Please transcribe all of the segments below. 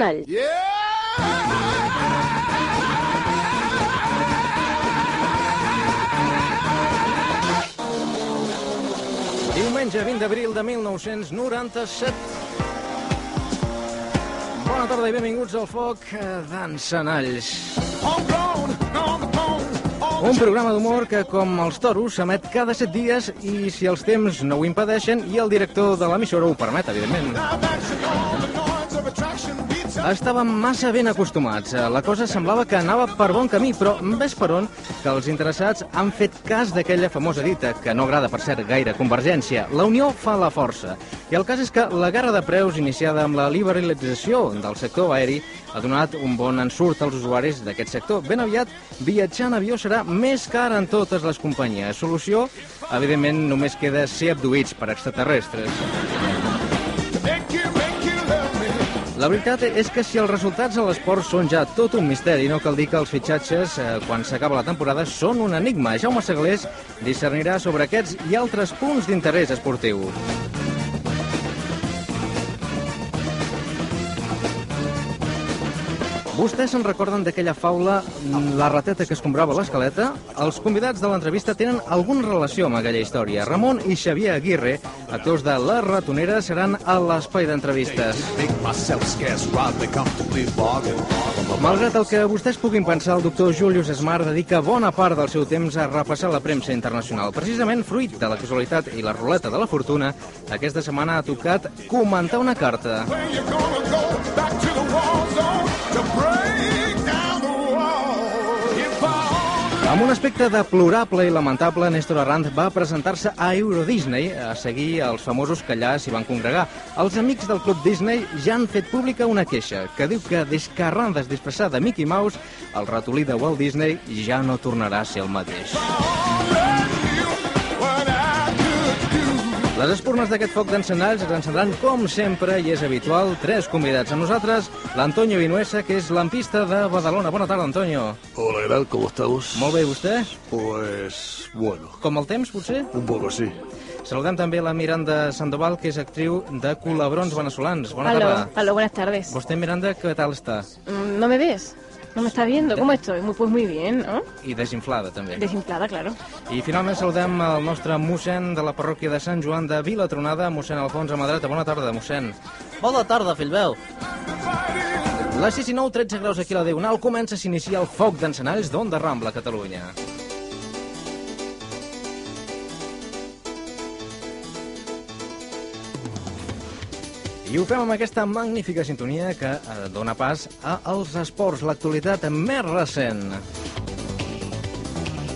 Foc d'encenall. Diumenge 20 d'abril de 1997. Bona tarda i benvinguts al Foc d'Encenalls. Un programa d'humor que, com els toros, s'emet cada set dies i, si els temps no ho impedeixen, i el director de l'emissora ho permet, evidentment. Estàvem massa ben acostumats. La cosa semblava que anava per bon camí, però ves per on que els interessats han fet cas d'aquella famosa dita, que no agrada, per cert, gaire Convergència. La unió fa la força. I el cas és que la guerra de preus iniciada amb la liberalització del sector aeri ha donat un bon ensurt als usuaris d'aquest sector. Ben aviat, viatjar en avió serà més car en totes les companyies. Solució, evidentment, només queda ser abduïts per extraterrestres. La veritat és que si els resultats a l'esport són ja tot un misteri, no cal dir que els fitxatges, eh, quan s'acaba la temporada, són un enigma. Jaume Segalés discernirà sobre aquests i altres punts d'interès esportiu. Vostès se'n recorden d'aquella faula La rateta que escombrava l'escaleta? Els convidats de l'entrevista tenen alguna relació amb aquella història. Ramon i Xavier Aguirre, actors de La Ratonera, seran a l'espai d'entrevistes. Malgrat el que vostès puguin pensar, el doctor Julius Smart dedica bona part del seu temps a repassar la premsa internacional. Precisament, fruit de la casualitat i la ruleta de la fortuna, aquesta setmana ha tocat comentar una carta. Amb un aspecte deplorable i lamentable, Néstor Arranz va presentar-se a Euro Disney a seguir els famosos que allà s'hi van congregar. Els amics del Club Disney ja han fet pública una queixa que diu que des que Arranz es disfressà de Mickey Mouse, el ratolí de Walt Disney ja no tornarà a ser el mateix. Les espurnes d'aquest foc d'encenalls es encendran, com sempre, i és habitual, tres convidats amb nosaltres. L'Antonio Vinuesa, que és lampista de Badalona. Bona tarda, Antonio. Hola, ¿qué tal? ¿Cómo estamos? Molt bé, i vostè? Pues bueno, Com el temps, potser? un poco sí. Saludem també la Miranda Sandoval, que és actriu de Colabrons Venezolans. Bona Aló, tarda. aló, buenas tardes. Vostè, Miranda, què tal està? Mm, ¿No me ves? ¿No me estás viendo? ¿Cómo estoy? Muy, pues muy bien, ¿no? I desinflada, també. Desinflada, claro. I finalment saludem el nostre mossèn de la parròquia de Sant Joan de Vilatronada, mossèn Alfons Amadreta. Bona tarda, mossèn. Bona tarda, Filbeu. Les 6 i 9, 13 graus aquí a la Diagonal, comença a s'iniciar el foc d'encenalls d'Onda Rambla, Catalunya. I ho fem amb aquesta magnífica sintonia que eh, dona pas a els esports, l'actualitat més recent.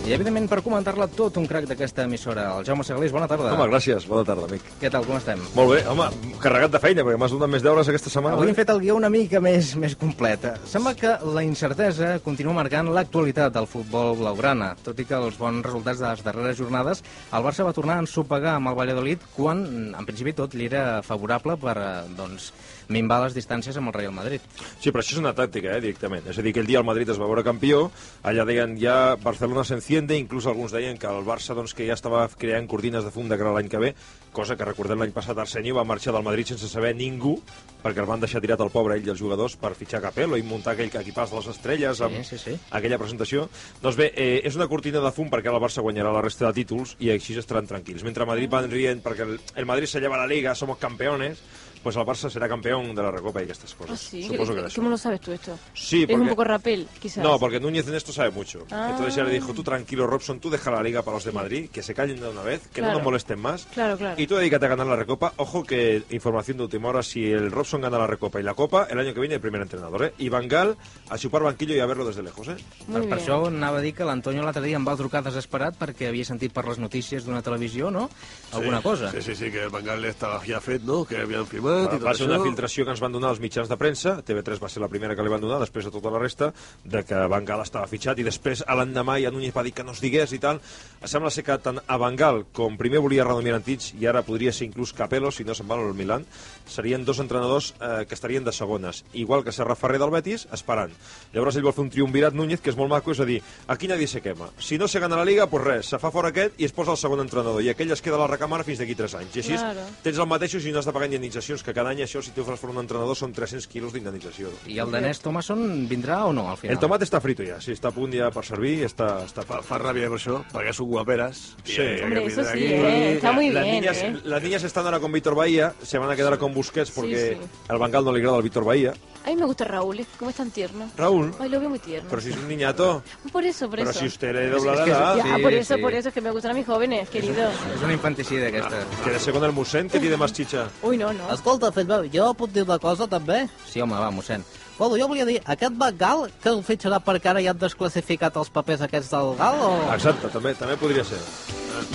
I, evidentment, per comentar-la, tot un crac d'aquesta emissora, el Jaume Segalés. Bona tarda. Home, gràcies. Bona tarda, amic. Què tal, com estem? Molt bé, home, carregat de feina, perquè m'has donat més deures aquesta setmana. Avui hem eh? fet el guió una mica més, més completa. Sembla que la incertesa continua marcant l'actualitat del futbol blaugrana. Tot i que els bons resultats de les darreres jornades, el Barça va tornar a ensopegar amb el Valladolid quan, en principi, tot li era favorable per eh, doncs, minvar les distàncies amb el Real Madrid. Sí, però això és una tàctica, eh, directament. És a dir, que el dia el Madrid es va veure campió, allà deien ja Barcelona s'enciende, inclús alguns deien que el Barça doncs, que ja estava creant cortines de fum de cara l'any que ve, cosa que recordem l'any passat Arsenio va marxar del Madrid sense saber ningú, perquè el van deixar tirat al pobre ell i els jugadors per fitxar Capello i muntar aquell equipàs de les estrelles amb Sí, sí, sí. aquella presentació. Doncs bé, eh, és una cortina de fum perquè el Barça guanyarà la resta de títols i així estaran tranquils. Mentre Madrid van rient perquè el, el Madrid se lleva la Liga, somos campeones, pues el Barça será campeón de la Recopa y estas cosas. Ah, sí. Supongo que ¿Qué- era eso. ¿Cómo lo sabes tú esto? Sí, Es un porque- poco rapel, quizás. No, porque Núñez en esto sabe mucho. Ah. Entonces ya le dijo, tú tranquilo, Robson, tú deja la liga para los de Madrid, que se callen de una vez, que no Claro. nos molesten más. Claro, claro. Y tú dedícate a ganar la Recopa. Ojo que, información de última hora, si el Robson gana la Recopa y la Copa, el año que viene el primer entrenador, ¿eh? Y Van Gaal a chupar banquillo y a verlo desde lejos, ¿eh? Muy per, per això anava a dir que l'Antonio l'altre dia em va trucar desesperat perquè havia sentit per les notícies d'una televisió, no? Alguna cosa. Sí, sí, sí, que el Bangal estava ja fet, no?, que havien firmat Va, i tot va ser una això. filtració que ens van donar els mitjans de premsa, TV3 va ser la primera que li van donar, després de tota la resta, de que Van Gaal estava fitxat, i després, a l'endemà, ja Núñez va dir que no es digués i tal. Sembla ser que tant a Van Gaal com primer volia Radomir Antich, i ara podria ser inclús Capello, si no se'n va al Milan, serien dos entrenadors eh, que estarien de segones, igual que Serra Ferrer del Betis, esperant. Llavors ell vol fer un triumvirat Núñez, que és molt maco, és a dir, aquí nadie se quema. Si no se gana la Liga, pues res, se fa fora aquest i es posa el segon entrenador, i aquell es queda a la recàmera fins d'aquí 3 anys. I així Claro. tens el mateix i no has de pagar indemnitzacions, que cada any això, si tu fas fora un entrenador, són 300 quilos d'indemnització. I el danès Thomasson vindrà o no, al final? El tomat està frito ja, sí, està a punt ja per servir, està, està Fa, fa ràbia per això, perquè són guaperes. Sí. Hombre, eso sí, ¿eh? Está muy las bien, niñas, ¿eh? las niñas están ahora con Víctor Bahía, se van a quedar con Busquets porque sí. al Bangal no le agrada al Víctor Bahía. A mí me gusta Raúl, ¿eh? ¿Cómo es tan tierno? Raúl, Ay, lo veo muy tierno. pero si es un niñato, Por eso, por pero eso. si usted le dobla la que es- edad, Sí, por eso, sí. por eso es que me gustan a mis jóvenes, querido. És una infanticida, aquesta. quédese con el Musén, que tiene más chicha. Uy, no, no. Escolta, fill meu, jo puc dir una cosa també? Sí, home, va, mossèn. Bueno, jo volia dir, aquest Bangal que el fitxarà perquè ara ja han desclassificat els papers aquests del Gal o... Exacte, també, també podria ser.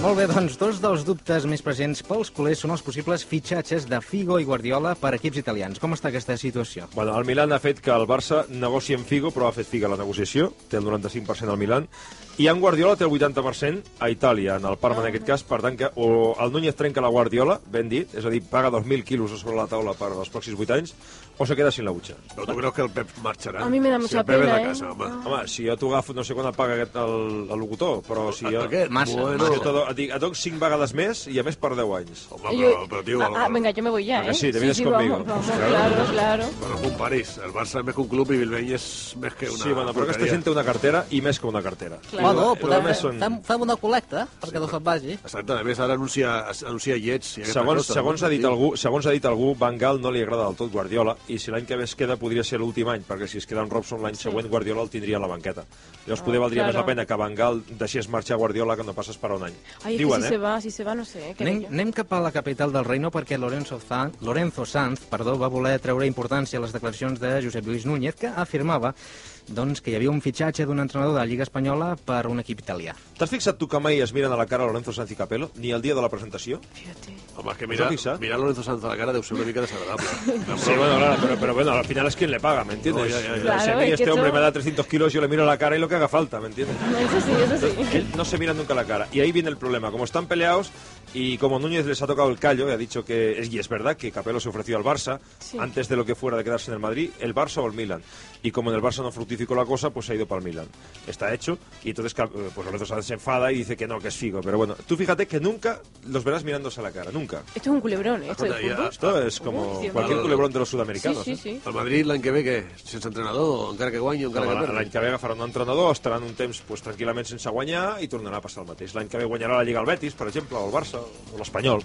Molt bé, doncs dos dels dubtes més presents pels culers són els possibles fitxatges de Figo i Guardiola per equips italians. Com està aquesta situació? Bueno, el Milan ha fet que el Barça negoci amb Figo, però ha fet Figa la negociació, té el 95% al Milan, i en Guardiola té el 80% a Itàlia, en el Parma en aquest cas, per tant que o el Núñez trenca la Guardiola, ben dit, és a dir, paga 2.000 quilos sobre la taula per als pròxims 8 anys, o se queda sin la butxa. Però tu creus que el Pep marxarà? A mi me da si mucha el Pep pena, és de eh? casa, home. Home, si jo t'ho agafo, no sé quan el paga aquest, el, el locutor, però si jo... Aquest? Massa, bueno, Jo te do- et dic, et dono 5 vegades més i a més per 10 anys. Home, però, però tio, ah, ah, venga, yo me voy ya, ¿A que ¿eh? sí? ¿Te vienes sí, conmigo? Vamos, vamos, Claro. claro, claro. Bueno, comparis, el Barça és més que un club i Bilbao és més que una sí, bueno, però aquesta gent té una cartera i més que una cartera. Claro. Bueno, podem, són- fem, fem una col·lecta perquè no se'n vagi. Exacte, a més ara anuncia, anuncia llets Segons, segons, no? ha dit Sí. algú, segons ha dit algú, Van Gaal no li agrada del tot Guardiola i si l'any que ve es queda podria ser l'últim any, perquè si es queda en Robson l'any següent Guardiola el tindria a la banqueta. Llavors poder valdria claro. més la pena que Van Gaal deixés marxar Guardiola que no pas esperar un any. Es Diuen, que si eh? se va, si se va, no sé. ¿qué Anem, anem cap a la capital del reino perquè Lorenzo, Zan, Lorenzo Sanz perdó, va voler treure importància a les declaracions de Josep Lluís Núñez, que afirmava doncs, que hi havia un fitxatge d'un entrenador de la Lliga Espanyola per un equip italià. T'has fixat tu que mai es miren a la cara Lorenzo Sanz i Capello, ni el dia de la presentació? Fíjate. Home, és que mirar, mirar Lorenzo Sanz a la cara deu ser una mica desagradable. Sí, bueno, claro, pero, pero bueno, al final es quien le paga, ¿me entiendes? No, ya, ya, ya. Claro, si a mí es que este hombre me da 300 kilos, yo le miro la cara y lo que haga falta, ¿me entiendes? Eso sí, eso sí. No se mira nunca la cara. Y ahí viene el problema. Como están peleados y como Núñez les ha tocado el callo, y ha dicho que, es, y es verdad, que Capello se ofreció al Barça Sí. antes de lo que fuera de quedarse en el Madrid, el Barça o el Milan. Y como en el Barça no fructificó la cosa, pues se ha ido para el Milan. Está hecho. Y entonces eh, pues Lorenzo Sánchez se enfada y dice que no, que es Figo. Pero bueno, tú fíjate que nunca los verás mirándose a la cara. Nunca. Esto es un culebrón, ¿eh? Esto de fútbol. Esto es como cualquier culebrón de los Sí, sudamericanos. sí, ¿eh? sí. El Madrid l'any que? Sense entrenador, encara que guanyi encara No, que L'any perdi? que ve agafarà un entrenador, estaran un temps pues, tranquil·lament sense guanyar i tornarà a passar el mateix. L'any que ve guanyarà la Lliga al Betis, per exemple, o el Barça, o l'Espanyol.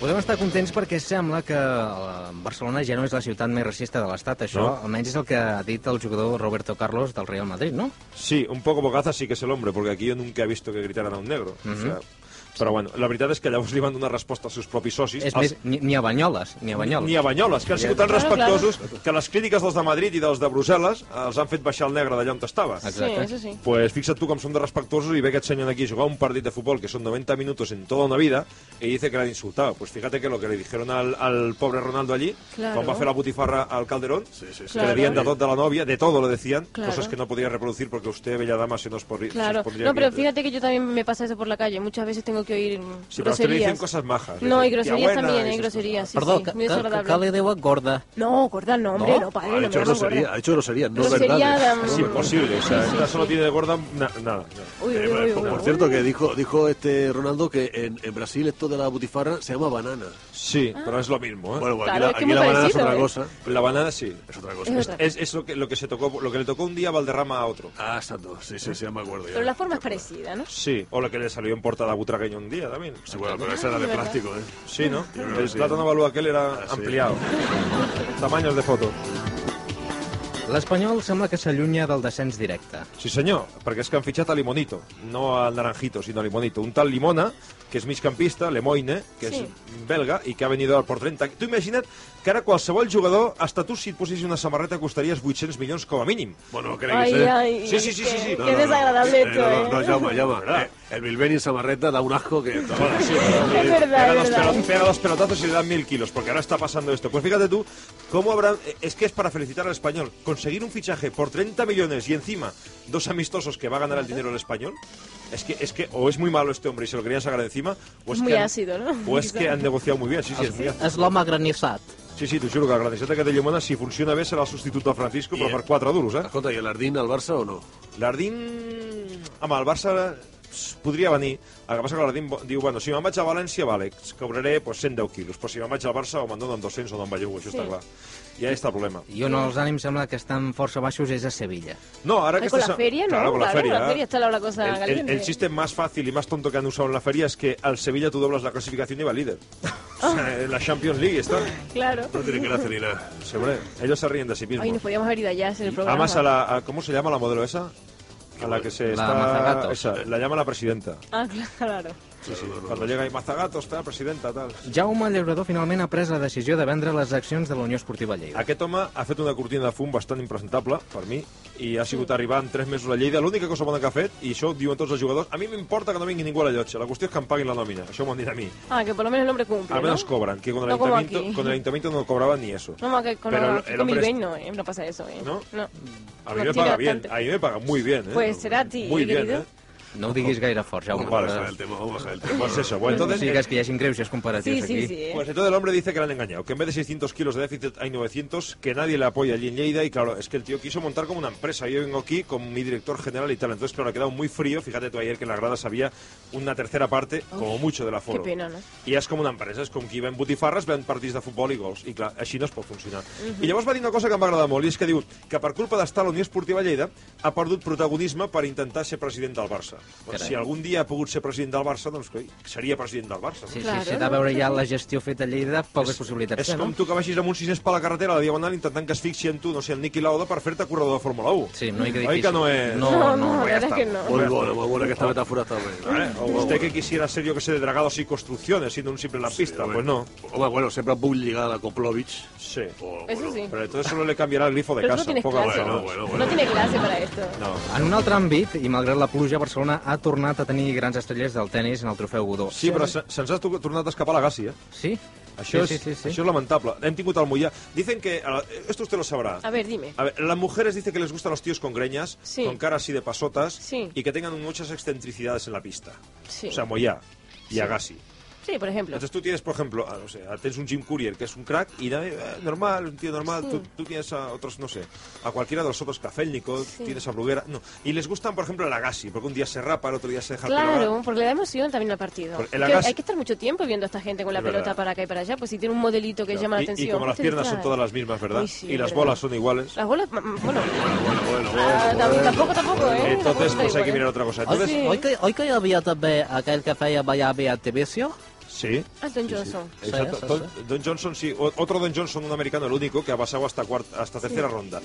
Podem estar contents perquè sembla que eh, Barcelona ja no és la ciutat més racista de l'Estat. Això No. almenys és el que ha dit el jugador Roberto Carlos del Real Madrid, no? Sí, un poco bogaza sí que es el hombre, porque aquí yo nunca he visto que gritaran a un negro. o sea, però bueno, la veritat és que llavors li van donar resposta als seus propis socis. És als- més, ni, ni a Banyoles, ni a Banyoles. Ni a Banyoles, que han sigut tan respectuosos que les crítiques dels de Madrid i dels de Brussel·les els han fet baixar el negre d'allà on estaves. Sí, Exacte. eso sí. Pues fixa't tu com són de respectuosos y ve aquest senyor aquí jugar un partit de fútbol que son 90 minutos en toda una vida y dice que le han insultado. Pues fíjate que lo que le dijeron al, al pobre Ronaldo allí, Claro. cuando va a hacer la butifarra al Calderón, Sí, sí, sí. que Claro. le decían de todo de la novia, de todo lo decían, Claro. cosas que no podía reproducir porque usted, bella dama, se nos, podría Claro. se os pondría No, pero fíjate que yo también me pasa eso por la calle. Muchas veces tengo que oír Sí, pero usted le dicen groserías. cosas majas. No, y Dicen, "Tía groserías buena", también, hay esas groserías, sí, Perdó, sí, que, muy desagradable. li diuen gorda. No, gorda no, hombre, ¿No? no, padre, Ha no llaman grosería, gorda. ha dicho grosería, no de- cosas. Es imposible, o sea, Sí, sí, esta solo tiene de gorda na- nada. Eh, por, uy, por uy. cierto, que dijo, dijo este Ronaldo que en, en Brasil esto de la butifarra se llama banana. Sí, pero es lo mismo. ¿eh? Bueno, Claro, aquí, la, la banana es otra ¿eh? cosa. La banana sí. Es otra cosa. Es lo, que, se tocó, lo que le tocó un día a Valderrama a otro. Ah, exacto. Sí, sí, sí, ya me acuerdo. Pero la forma es parecida, ¿no? Sí, o lo que le salió en portada a Butragueño pequeño un día también. Sí, bueno, pero ese era de plástico, ¿eh? Sí, ¿no? que El sí. plátano balú aquel era Ah, sí. ampliado. Tamaños de foto. L'Espanyol sembla que s'allunya del descens directe. Sí, senyor, perquè és que han fitxat a Limonito, no al Naranjito, sinó a Limonito. Un tal Limona, que és migcampista, Lemoine, que Sí. és belga i que ha venido por 30... Tu imagina't que ara qualsevol jugador, hasta tu si et possis una samarreta costaries 800 milions com a mínim. Bueno, cregues, Ay, ¿eh? ay, Sí, sí, sí, sí, sí. No, qué no, no. desagradable Eh, esto, no, ¿eh? no, no, llama, llama. Eh, el Bilbeni en Samarreta da un asco que... Es verdad, pega, es dos verdad. pelot- pega dos pelotazos y le dan mil kilos, porque ahora está pasando esto. Pues fíjate tú, cómo habrá... Es que es para felicitar al español. Conseguir un fichaje por 30 millones y encima dos amistosos que va a ganar el dinero el español, es que, es que o es muy malo este hombre y se lo querían sacar de encima, o es, Es muy que han- ácido, ¿no? O es que han negociado muy bien, sí, sí, es muy ácido. És l'home granissat. Sí, sí, t'ho juro que el granisseta que té Llimona, si funciona bé, serà el substitut del Francisco, però I- per 4 duros, eh? Escolta, i l'Ardín al Barça o no? L'Ardín... Home, el Barça podria venir. El que passa que l'Ardín diu, bueno, si me'n vaig a València, vale, cobraré pues, 110 quilos, però si me'n vaig al Barça o me'n donen 200 o no em bellugo, això Sí. està clar. I ahí està el problema. I on els ànims sembla que estan força baixos és a Sevilla. No, ahora Ay, que con la feria, ¿no? Claro, con la Claro, feria. la feria está la- cosa el, el- caliente. el chiste más fácil y más tonto que han usado en la feria es que al Sevilla tú doblas la clasificación y va líder. O sea, en la Champions League está. Claro. No tiene gracia ni nada. Hombre, ellos se ríen de sí mismos. Ay, nos podíamos haber ido allá a hacer el programa. Además, a la, a- ¿cómo se llama la modelo esa? A la que se La está... Esa, la llama la presidenta. Ah, claro. Sí, sí. Cuando llega ahí Mazagatos, está presidenta, tal. Jaume Llaurador finalment ha pres la decisió de vendre les accions de la Unió Esportiva Lleida. Aquest home ha fet una cortina de fum bastant impresentable, per mi, i ha sigut arribar en 3 mesos a Lleida. L'única cosa bona que ha fet, i això ho diuen tots els jugadors, a mi m'importa que no vingui ningú a la llotja. La qüestió és que em paguin la nòmina. Això m'ho han dit a mi. Ah, que por lo menos el hombre cumple, Al menos ¿no? cobran, que con el, No como ayuntamiento, aquí. con el ayuntamiento no cobraban ni eso. No, que con, Pero el- el hombre es- no, ¿eh? No pasa eso, ¿eh? ¿No? No. A mí No me tiene paga bien, bastante. a mí me paga muy bien. ¿eh? Pues será a ti, Muy bien, querido. ¿eh? No ho diguis gaire fort, Jaume. Vamos a bajar el tema, vamos a bajar el tema. Pues eso, bueno, No entonces... sigues que hi hagin greuges comparatius Sí, aquí. sí, sí. ¿eh? Pues entonces el hombre dice que le han engañado, que en vez de 600 kilos de déficit hay 900, que nadie le apoya allí en Lleida y claro, es que el tío quiso montar como una empresa. Yo vengo aquí con mi director general y tal, entonces claro, ha quedado muy frío. Fíjate tú ayer que en las gradas había una tercera parte, como mucho, de la Qué foro. pena, ¿no? I és com una empresa, és com qui ven botifarres, ven partits de futbol i gols. I clar, així no es pot funcionar. I llavors va dir una cosa que em va agradar molt, i és que diu que per culpa d'estar a la Unió Esportiva Lleida ha perdut protagonisme per intentar ser president del Barça. Carai. si algun dia ha pogut ser president del Barça, doncs coi, seria president del Barça. No? Sí, Claro, sí, s'ha de no? veure ja la gestió feta a Lleida, poques possibilitats. És té, com no? tu que vagis amb un sis per la carretera a la Diagonal intentant que es fixi en tu, no sé, el Niki Lauda per fer-te corredor de Fórmula 1. Sí, no hi que Oi difícil. que no és... No, No, no. no, la ya verdad es está. que no. Muy buena, muy buena que esta metáfora está bien. ¿Vale? O usted que quisiera ser, yo que sé, de dragados y construcciones, siendo un simple lampista, pues no. Home, bueno, sempre puc lligar a Koplovich. Sí. O, Eso bueno, sí. Pero entonces solo le cambiará el grifo de Pero no casa. tienes poca clase. Bueno, bueno, bueno. No tiene clase para esto. No. En un altre àmbit, i malgrat la pluja, Barcelona ha tornat a tenir grans estrelles del tennis en el trofeu Godó. Sí, però se- se'ns ha to- tornat a escapar la Gassi, eh? Sí? Això, sí, és, sí, sí, sí. això és lamentable. Hem tingut el Mollà. Dicen que... Esto usted lo sabrá. A ver, dime. A ver, las mujeres dicen que les gustan los tíos con greñas, Sí. con cara así de pasotas Sí. y que tengan muchas excentricidades en la pista. Sí. O sea, Mollà y Agassi. Sí, por ejemplo. Entonces tú tienes, por ejemplo, a- no sé, a- tienes un Jim Courier que es un crack y nadie, eh, normal, un tío normal. Sí. Tú, tú tienes a otros, no sé, a cualquiera de los otros, Kafelnikov, Sí. tienes a Bruguera. No. Y les gustan, por ejemplo, el Agassi, porque un día se rapa, el otro día se deja el Claro, largo. porque le da emoción también al partido. El Agassi- Hay que estar mucho tiempo viendo a esta gente con la Es pelota verdad. para acá y para allá, pues si tiene un modelito que llama la Y- atención. Y, como las te piernas son todas las mismas, ¿verdad? Uy, sí, y las verdad. bolas son iguales. Las bolas, bueno, Bueno, bueno, ah, bueno. tam- tampoco, tampoco, ¿eh? Entonces, pues hay que mirar otra cosa. Entonces, oi, que, oi que havia també aquell que feia ballar Beat Vicio? Sí. Ah, Don Johnson. Exacto. Sí, sí, Don, Don Johnson, sí. O- Otro Don Johnson, un americano, el único, que ha pasado hasta, cuarta, hasta tercera ronda.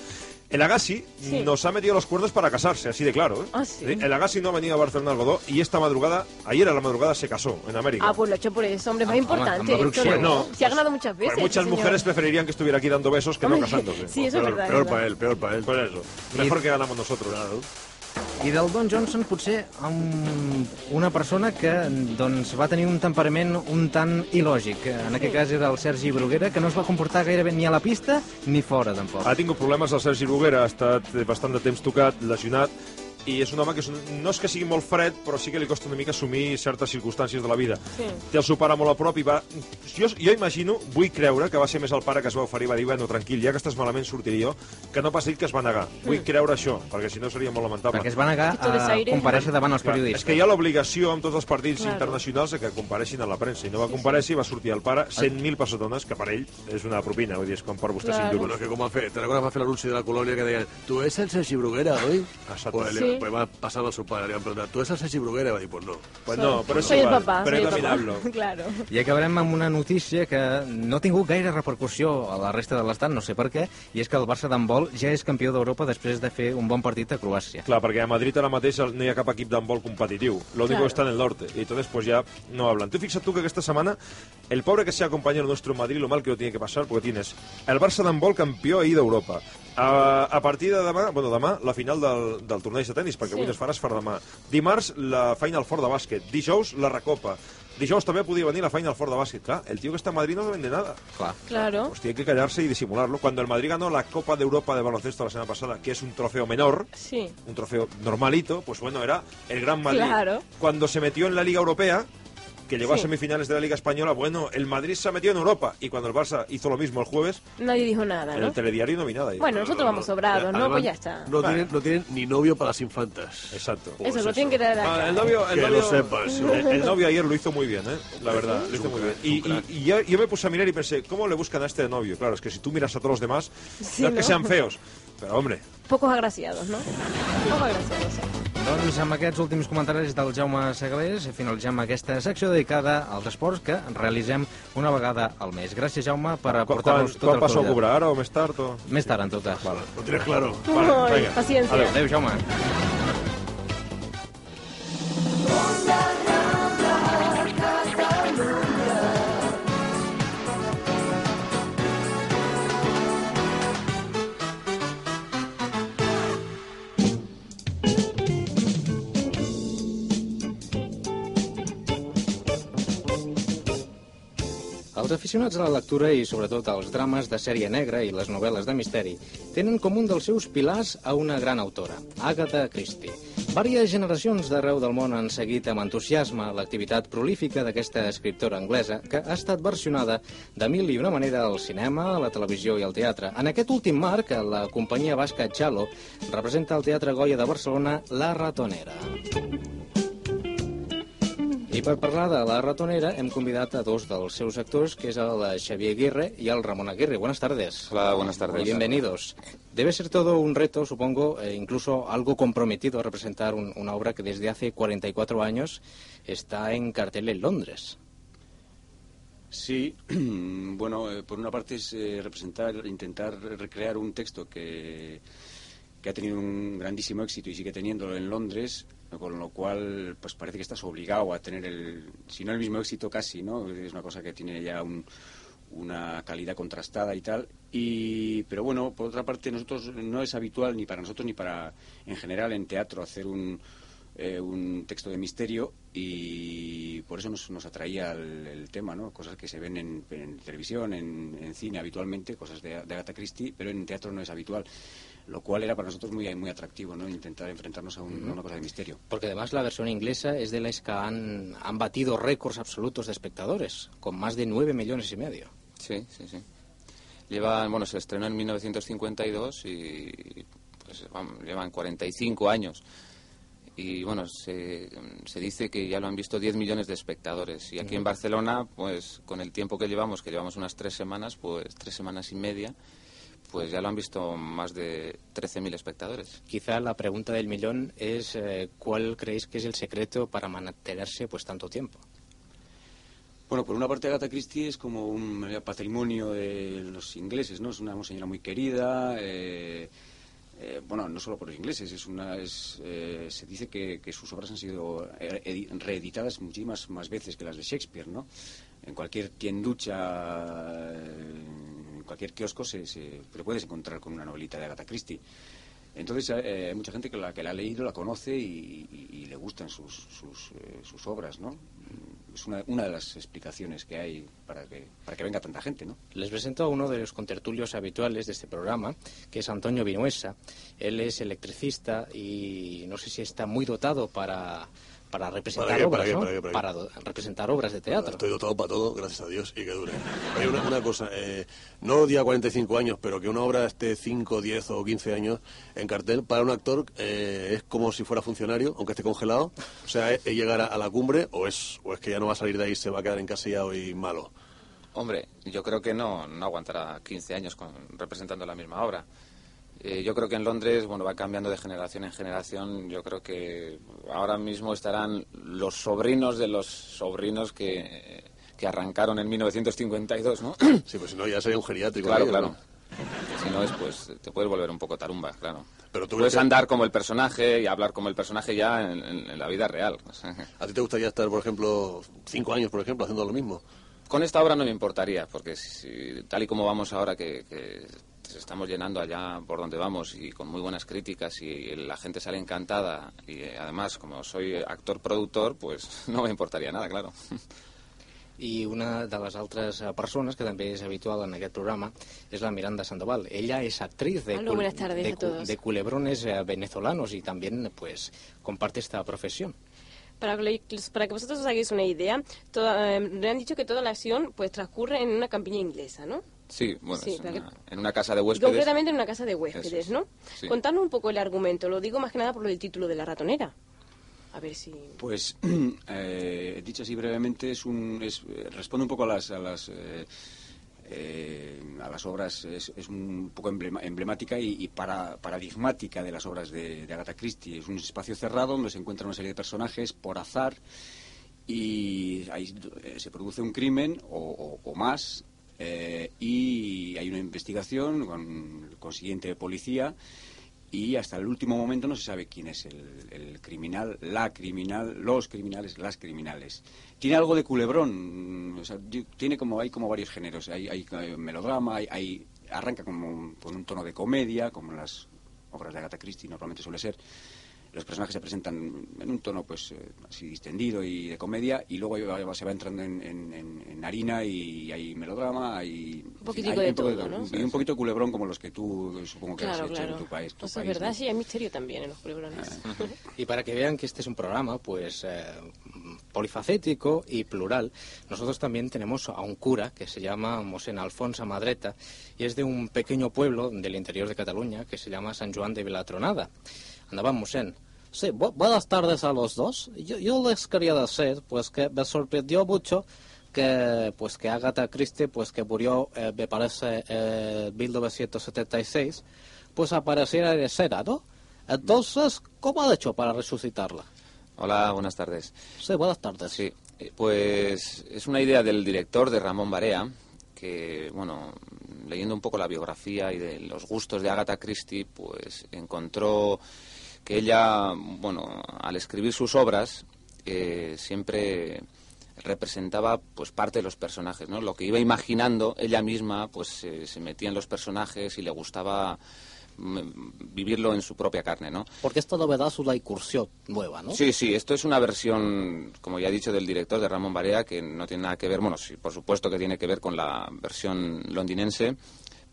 El Agassi Sí. nos ha metido los cuernos para casarse, así de claro. ¿eh? Ah, sí. El Agassi no ha venido a Barcelona al Godó y esta madrugada, ayer a la madrugada, se casó en América. Ah, pues lo ha hecho por eso, hombre, es más Ah, importante. amb esto, Brookshield, ¿no? no. Se ha ganado muchas veces. Pues muchas este mujeres señor. preferirían que estuviera aquí dando besos que no Hombre, casándose. Sí, eso es peor, verdad. peor es para él, peor para él. Pues eso. Mejor que ganamos nosotros. I del Don Johnson potser um, una persona que doncs, va tenir un temperament un tant il·lògic. En aquest cas era el Sergi Bruguera, que no es va comportar gaire bé ni a la pista ni fora, tampoc. Ha tingut problemes el Sergi Bruguera, ha estat bastant de temps tocat, lesionat, i és un home que és un, no és que sigui molt fred, però sí que li costa una mica assumir certes circumstàncies de la vida. Sí. Té el seu pare molt a prop i va... Jo, jo imagino, vull creure que va ser més el pare que es va oferir, va dir, bueno, tranquil, ja que estàs malament sortiré jo, que no pas ell que es va negar. Vull creure això, perquè si no seria molt lamentable. Perquè es va negar a compareixer davant els periodistes. és que hi ha l'obligació amb tots els partits Claro. internacionals de que compareixin a la premsa i no va compareixer i va sortir el pare 100.000 persones, que per ell és una propina, vull dir, és com per vostè Claro. 5 Bueno, duros. es que como hace, ¿te recuerdas que hace el anuncio de la colonia que decían, tú eres el Sergi Bruguera hoy? Exacto. Pues le, Sí. pues, va pasando a su padre. Le van a preguntar, ¿tú eres el Sergi Bruguera? Y va a dir, pues no. Pues no, però és Soy el igual, papá. però soy és el papá. laminable. Claro. I acabarem amb una notícia que no ha tingut gaire repercussió a la resta de l'estat, no sé per què, i és que el Barça d'handbol ja és campió d'Europa després de fer un bon partit a Croàcia. Clar, perquè a Madrid ara mateix no hi ha cap equip d'handbol competitiu. Lo único Claro. está en el norte. Y entonces pues ya no hablan. Tú fíjate tú que esta semana el pobre que sea compañero nuestro en Madrid, lo mal que lo tiene que pasar, porque tienes el Barça d'handbol campió ahir d'Europa. A, a partir de demà, bueno, demà, la final del, del torneig de tennis, perquè Sí. avui no es farà, es farà demà. Dimarts, la Final Four de bàsquet. Dijous, la Recopa. Dijous també podia venir la Final Four de bàsquet. Clar, el tío que está en Madrid no vende nada. Clar. Claro. Pues tiene que callarse y disimularlo. Cuando el Madrid ganó la Copa de Europa de baloncesto la semana pasada, que es un trofeo menor, Sí. un trofeo normalito, pues bueno, era el Gran Madrid. Claro. Cuando se metió en la Liga Europea, que llegó a semifinales de la Liga Española, bueno, el Madrid se ha metido en Europa. Y cuando el Barça hizo lo mismo el jueves, Nadie dijo nada, en ¿no? el telediario no vi nada. ahí. Bueno, nosotros vamos sobrados, ¿no? Pues ya está. No, Vale. tienen, no tienen ni novio para las infantas. Exacto. Eso, lo tienen que traer Ah, el novio, el Que novio, lo sepas. el, el novio ayer lo hizo muy bien, ¿eh? La verdad, lo hizo muy bien. Y, y- y yo, yo me puse a mirar y pensé, ¿cómo le buscan a este novio? Claro, es que si tú miras a todos los demás, Sí, no es que sean feos, pero hombre, Pocos agraciados, ¿no? Pocos agraciados, sí. Doncs amb aquests últims comentaris del Jaume Segalés finalitzem aquesta secció dedicada als esports que realitzem una vegada al mes. Gràcies, Jaume, per ¿cu- aportar-nos ¿cuán, tot el paso a que cobrar? ¿Ahora o más tarde? o- Més tard, en tot cas. Vale. Lo tienes claro. Vale, venga. paciencia. Adeu. Adéu, Jaume. Els aficionats a la lectura i sobretot als drames de sèrie negra i les novel·les de misteri tenen com un dels seus pilars a una gran autora, Agatha Christie. Vàries generacions d'arreu del món han seguit amb entusiasme l'activitat prolífica d'aquesta escriptora anglesa que ha estat versionada de mil i una manera al cinema, a la televisió i al teatre. En aquest últim marc, la companyia basca Chalo representa al Teatre Goya de Barcelona La Ratonera. I per parlar de La Ratonera hem convidat a dos dels seus actors, que és el Xavier Aguirre y el Ramón Aguirre. Buenas tardes. Hola, buenas tardes. Y bienvenidos. Debe ser todo un reto, supongo, e incluso algo comprometido representar un- una obra que desde hace 44 años está en cartel en Londres. Sí, bueno, eh, por una parte es eh, representar, intentar recrear un texto que, que ha tenido un grandísimo éxito y sigue teniéndolo en Londres, con lo cual pues parece que estás obligado a tener el, si no el mismo éxito casi, ¿no? Es una cosa que tiene ya un- una calidad contrastada y tal. Y, pero bueno, por otra parte, nosotros no es habitual ni para nosotros ni para en general en teatro hacer un, eh, un texto de misterio y por eso nos, nos atraía el, tema, ¿no? Cosas que se ven en, televisión, en, en cine habitualmente, cosas de, de Agatha Christie, pero en teatro no es habitual. Lo cual era para nosotros muy, muy atractivo, ¿no? Intentar enfrentarnos a, un- a una cosa de misterio. Porque además la versión inglesa es de las que han, han batido récords absolutos de espectadores, con más de 9 millones y medio. Sí, sí, sí. Lleva, bueno, se estrenó en 1952 y pues vamos, llevan 45 años. Y bueno, se, se dice que ya lo han visto 10 millones de espectadores. Y aquí en Barcelona, pues con el tiempo que llevamos, que llevamos unas tres semanas, pues tres semanas y media, pues ya lo han visto más de 13.000 espectadores. Quizá la pregunta del millón es eh, ¿cuál creéis que es el secreto para mantenerse pues tanto tiempo? Bueno, por una parte Agatha Christie es como un patrimonio de los ingleses, ¿no? Es una señora muy querida, eh, eh, bueno, no solo por los ingleses, es una, es, eh, se dice que, que sus obras han sido edi- reeditadas muchísimas más veces que las de Shakespeare, ¿no? En cualquier tienducha, eh, en cualquier kiosco se, se te puedes encontrar con una novelita de Agatha Christie. Entonces eh, hay mucha gente que la, que la ha leído, la conoce y, y- y le gustan sus, sus, eh, sus obras, ¿no? Es una, una de las explicaciones que hay para que, para que venga tanta gente, ¿no? Les presento a uno de los contertulios habituales de este programa, que es Antonio Vinuesa. Él es electricista y no sé si está muy dotado para, para representar ¿Para qué? ¿Para obras, qué? ¿no? ¿Para qué? ¿Para qué? do- representar obras de teatro. Estoy dotado para todo, gracias a Dios, y que dure. Hay una, una cosa, eh, no diga 45 años, pero que una obra esté 5, 10 o 15 años en cartel, para un actor eh, es como si fuera funcionario, aunque esté congelado. O sea, es, es llegar a, a la cumbre o es, o es que ya no va a salir de ahí, se va a quedar encasillado y malo. Hombre, yo creo que no, no aguantará 15 años con, representando la misma obra. Eh, yo creo que en Londres, bueno, va cambiando de generación en generación. Yo creo que ahora mismo estarán los sobrinos de los sobrinos que, que arrancaron en 1952, ¿no? Sí, pues si no ya sería un geriátrico. Claro, claro. ¿no? Si no es, pues te puedes volver un poco tarumba, claro. Pero tú puedes que- andar como el personaje y hablar como el personaje ya en, en- en la vida real. ¿A ti te gustaría estar, por ejemplo, cinco años, por ejemplo, haciendo lo mismo? Con esta obra no me importaría, porque si- tal y como vamos ahora, que, que estamos llenando allá por donde vamos y con muy buenas críticas y la gente sale encantada y eh, además como soy actor-productor, pues no me importaría nada, claro. I una de les altres eh, persones que també és habitual en aquest programa és la Miranda Sandoval. Ella és actriz de, Hola, tardes de, culebrones eh, venezolanos y también pues comparte esta profesión. Para que, para que vosotros os hagáis una idea, toda- eh, me han dicho que toda la acción pues transcurre en una campiña inglesa, ¿no? Sí, bueno, Sí, es en una casa de huéspedes. Concretamente en una casa de huéspedes, es. ¿no? Sí. Contadnos un poco el argumento, lo digo más que nada por el título de la ratonera. A ver si... Pues, eh, dicho así brevemente, es un, es, responde un poco a las, a las, eh, eh, a las obras, es, es un poco emblemática y, y para, paradigmática de las obras de, de Agatha Christie. Es un espacio cerrado donde se encuentran una serie de personajes por azar y ahí eh, se produce un crimen o, o- o más eh, y hay una investigación con el consiguiente policía y hasta el último momento no se sabe quién es el, el criminal, la criminal, los criminales, las criminales. Tiene algo de culebrón, o sea, tiene como hay como varios géneros, hay, hay, eh, melodrama, hay, arranca como con un tono de comedia, como en las obras de Agatha Christie normalmente suele ser. Los personajes se presentan en un tono pues eh, así distendido y de comedia y luego se va entrando en, en- en- en harina y hay melodrama, hay un poquitico de todo, ¿no? Y un poquito de culebrón como los que tú supongo que Claro, has hecho claro. en tu país. tu Eso es país, verdad, ¿no? sí, hay misterio también en los culebrones. Y para que vean que este es un programa pues eh, polifacético y plural, nosotros también tenemos a un cura que se llama Mosén Alfonso Madreta y es de un pequeño pueblo del interior de Cataluña que se llama San Juan de Vilatronada. Andaba Mosén. Sí, bu- buenas tardes a los dos. Yo, yo les quería decir pues que me sorprendió mucho que pues que Agatha Christie pues que murió eh, me parece en 1976 pues apareciera en escena, ¿no? Entonces, ¿cómo ha hecho para resucitarla? Hola, buenas tardes. Sí, buenas tardes. Sí, eh, pues es una idea del director de Ramón Barea, que, bueno, leyendo un poco la biografía y de los gustos de Agatha Christie, pues encontró que ella, bueno, al escribir sus obras, eh, siempre representaba pues parte de los personajes, ¿no? Lo que iba imaginando ella misma, pues eh, se metía en los personajes y le gustaba mm, vivirlo en su propia carne, ¿no? Porque esta novedad es una incursión nueva, ¿no? Sí, sí, esto es una versión, como ya he dicho, del director de Ramón Barea, que no tiene nada que ver, bueno, sí, por supuesto que tiene que ver con la versión londinense,